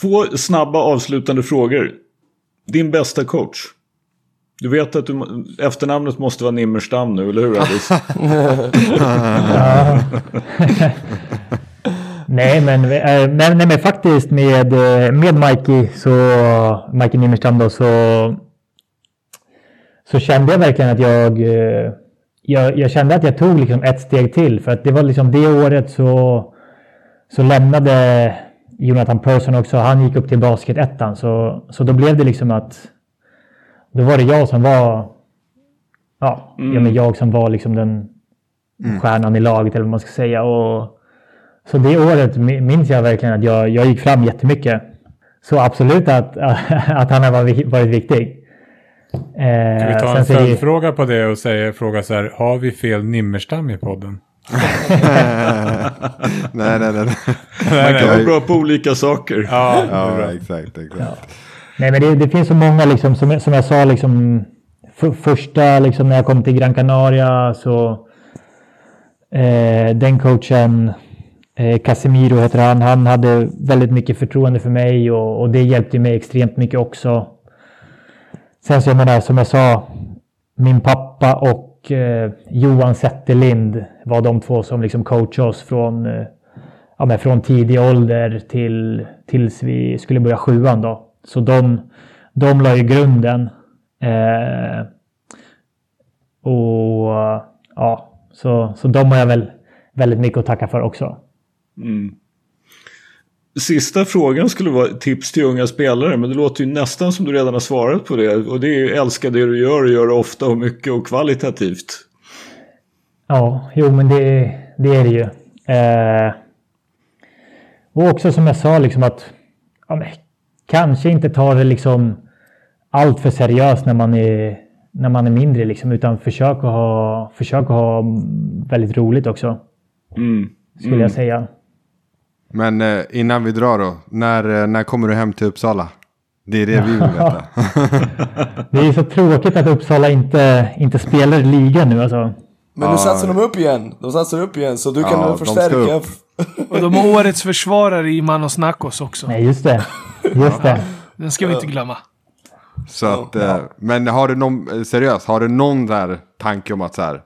Två snabba avslutande frågor. Din bästa coach? Du vet att du, efternamnet måste vara Nimmerstam nu, eller hur Alice? Nej, men, eh, nej, nej, men faktiskt med, eh, med Mikey, så, Mikey Nimmerstam då, så, så kände jag verkligen att jag, eh, jag, jag kände att jag tog liksom ett steg till. För att det var liksom det året så, så lämnade Jonathan Persson också. Han gick upp till basketettan. Så, så då blev det liksom att då var det jag som var ja, ja men jag som var liksom den stjärnan i laget eller vad man ska säga. Och, så det året mi- minns jag verkligen att jag, jag gick fram jättemycket. Så absolut att, att han har varit, viktig. Eh, Ska vi ta en det- följdfråga på det och säga, fråga så här, har vi fel Nimmerstam i podden? nej, nej, nej. Man kan vara nej. bra på olika saker. Ja, Ja, exakt, exakt. Nej, men det, det finns så många, liksom, som, jag- som jag sa, liksom, för, första liksom, när jag kom till Gran Canaria så eh, den coachen, eh, Casemiro heter han, han hade väldigt mycket förtroende för mig och, och det hjälpte mig extremt mycket också. Sen så jag menar, som jag sa, min pappa och eh, Johan Zetterlind var de två som liksom coachade oss från, eh, ja, men från tidig ålder till, tills vi skulle börja sjuan. Då. Så de, de la ju grunden. Eh, Och ja, så, så de har jag väl väldigt mycket att tacka för också. Sista frågan skulle vara tips till unga spelare, men det låter ju nästan som du redan har svarat på det. Och det är ju älska det du gör och gör det ofta och mycket och kvalitativt. Ja, jo men det, det är det ju. Eh, och också som jag sa, liksom att ja, men, kanske inte ta det liksom allt för seriöst när man är, när man är mindre, liksom, utan försök att, ha, försök att ha väldigt roligt också. Mm. Skulle jag säga. Men eh, innan vi drar då. När, eh, när kommer du hem till Uppsala? Det är det vi vill veta. Det är så tråkigt att Uppsala inte, inte spelar i ligan nu alltså. Men nu satsar de upp igen. De satsar upp igen, så du kan Ja, förstärka. Och de har årets försvarare i Manos Nakos också. Nej, just det. Just det. Den ska vi inte glömma. Så att, eh, men har du någon, eh, seriöst, har du någon där tanke om att så här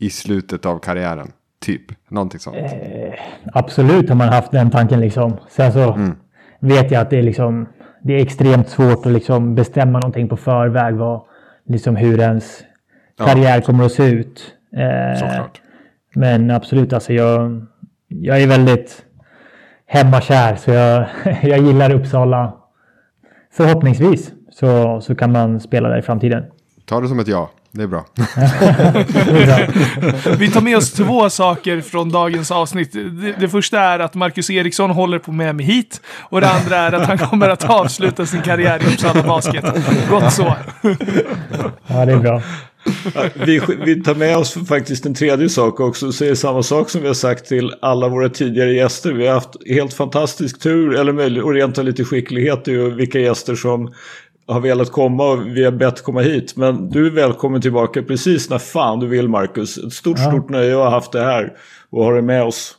i slutet av karriären, typ, någonting sånt? Absolut har man haft den tanken liksom. Sen så vet jag att det är liksom det är extremt svårt att liksom bestämma någonting på förväg. Vad, liksom hur ens karriär kommer att se ut. Eh, Såklart. Men absolut, alltså jag, jag är väldigt hemmakär så jag, jag gillar Uppsala. Förhoppningsvis så, så kan man spela där i framtiden. Ta det som ett ja, det är bra. Vi tar med oss två saker från dagens avsnitt. Det, det första är att Marcus Eriksson håller på med mig hit. Och det andra är att han kommer att avsluta sin karriär i Uppsala Basket. Gott så. Ja, det är bra. Ja, Vi, vi tar med oss faktiskt en tredje sak också och säger samma sak som vi har sagt till alla våra tidigare gäster. Vi har haft helt fantastisk tur, eller möjligt, och rent av lite skicklighet i vilka gäster som har velat komma och vi har bett komma hit. Men du är välkommen tillbaka precis när fan du vill Marcus. Ett stort, Ja. stort nöje att ha haft det här och ha det med oss.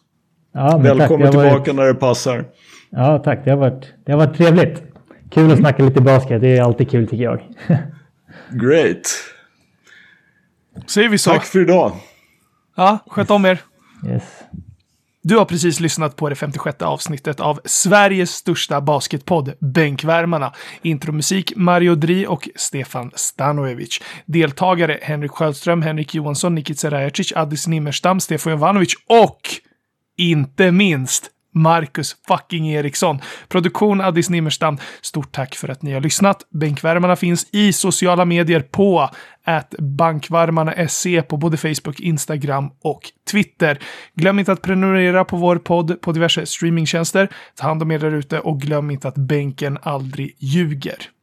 Ja. Välkommen tillbaka varit- när det passar. Ja, tack. Det har varit, det har varit trevligt. Kul att snacka lite basket. Det är alltid kul tycker jag. Great. Säger vi så. Tack för idag. Ja, sköt om er. Yes. Du har precis lyssnat på det 56 avsnittet av Sveriges största basketpodd, Bänkvärmarna. Intromusik Mario Dri och Stefan Stanojevic. Deltagare Henrik Sjöström, Henrik Johansson, Nikica Rajacic, Addis Nimmerstam, Stefan Jovanovic och inte minst Marcus fucking Eriksson. Produktion Addis Nimmerstam. Stort tack för att ni har lyssnat. Bänkvärmarna finns i sociala medier på att bankvarmarna.se på både Facebook, Instagram och Twitter. Glöm inte att prenumerera på vår podd på diverse streamingtjänster. Ta hand om er där ute och glöm inte att bänken aldrig ljuger.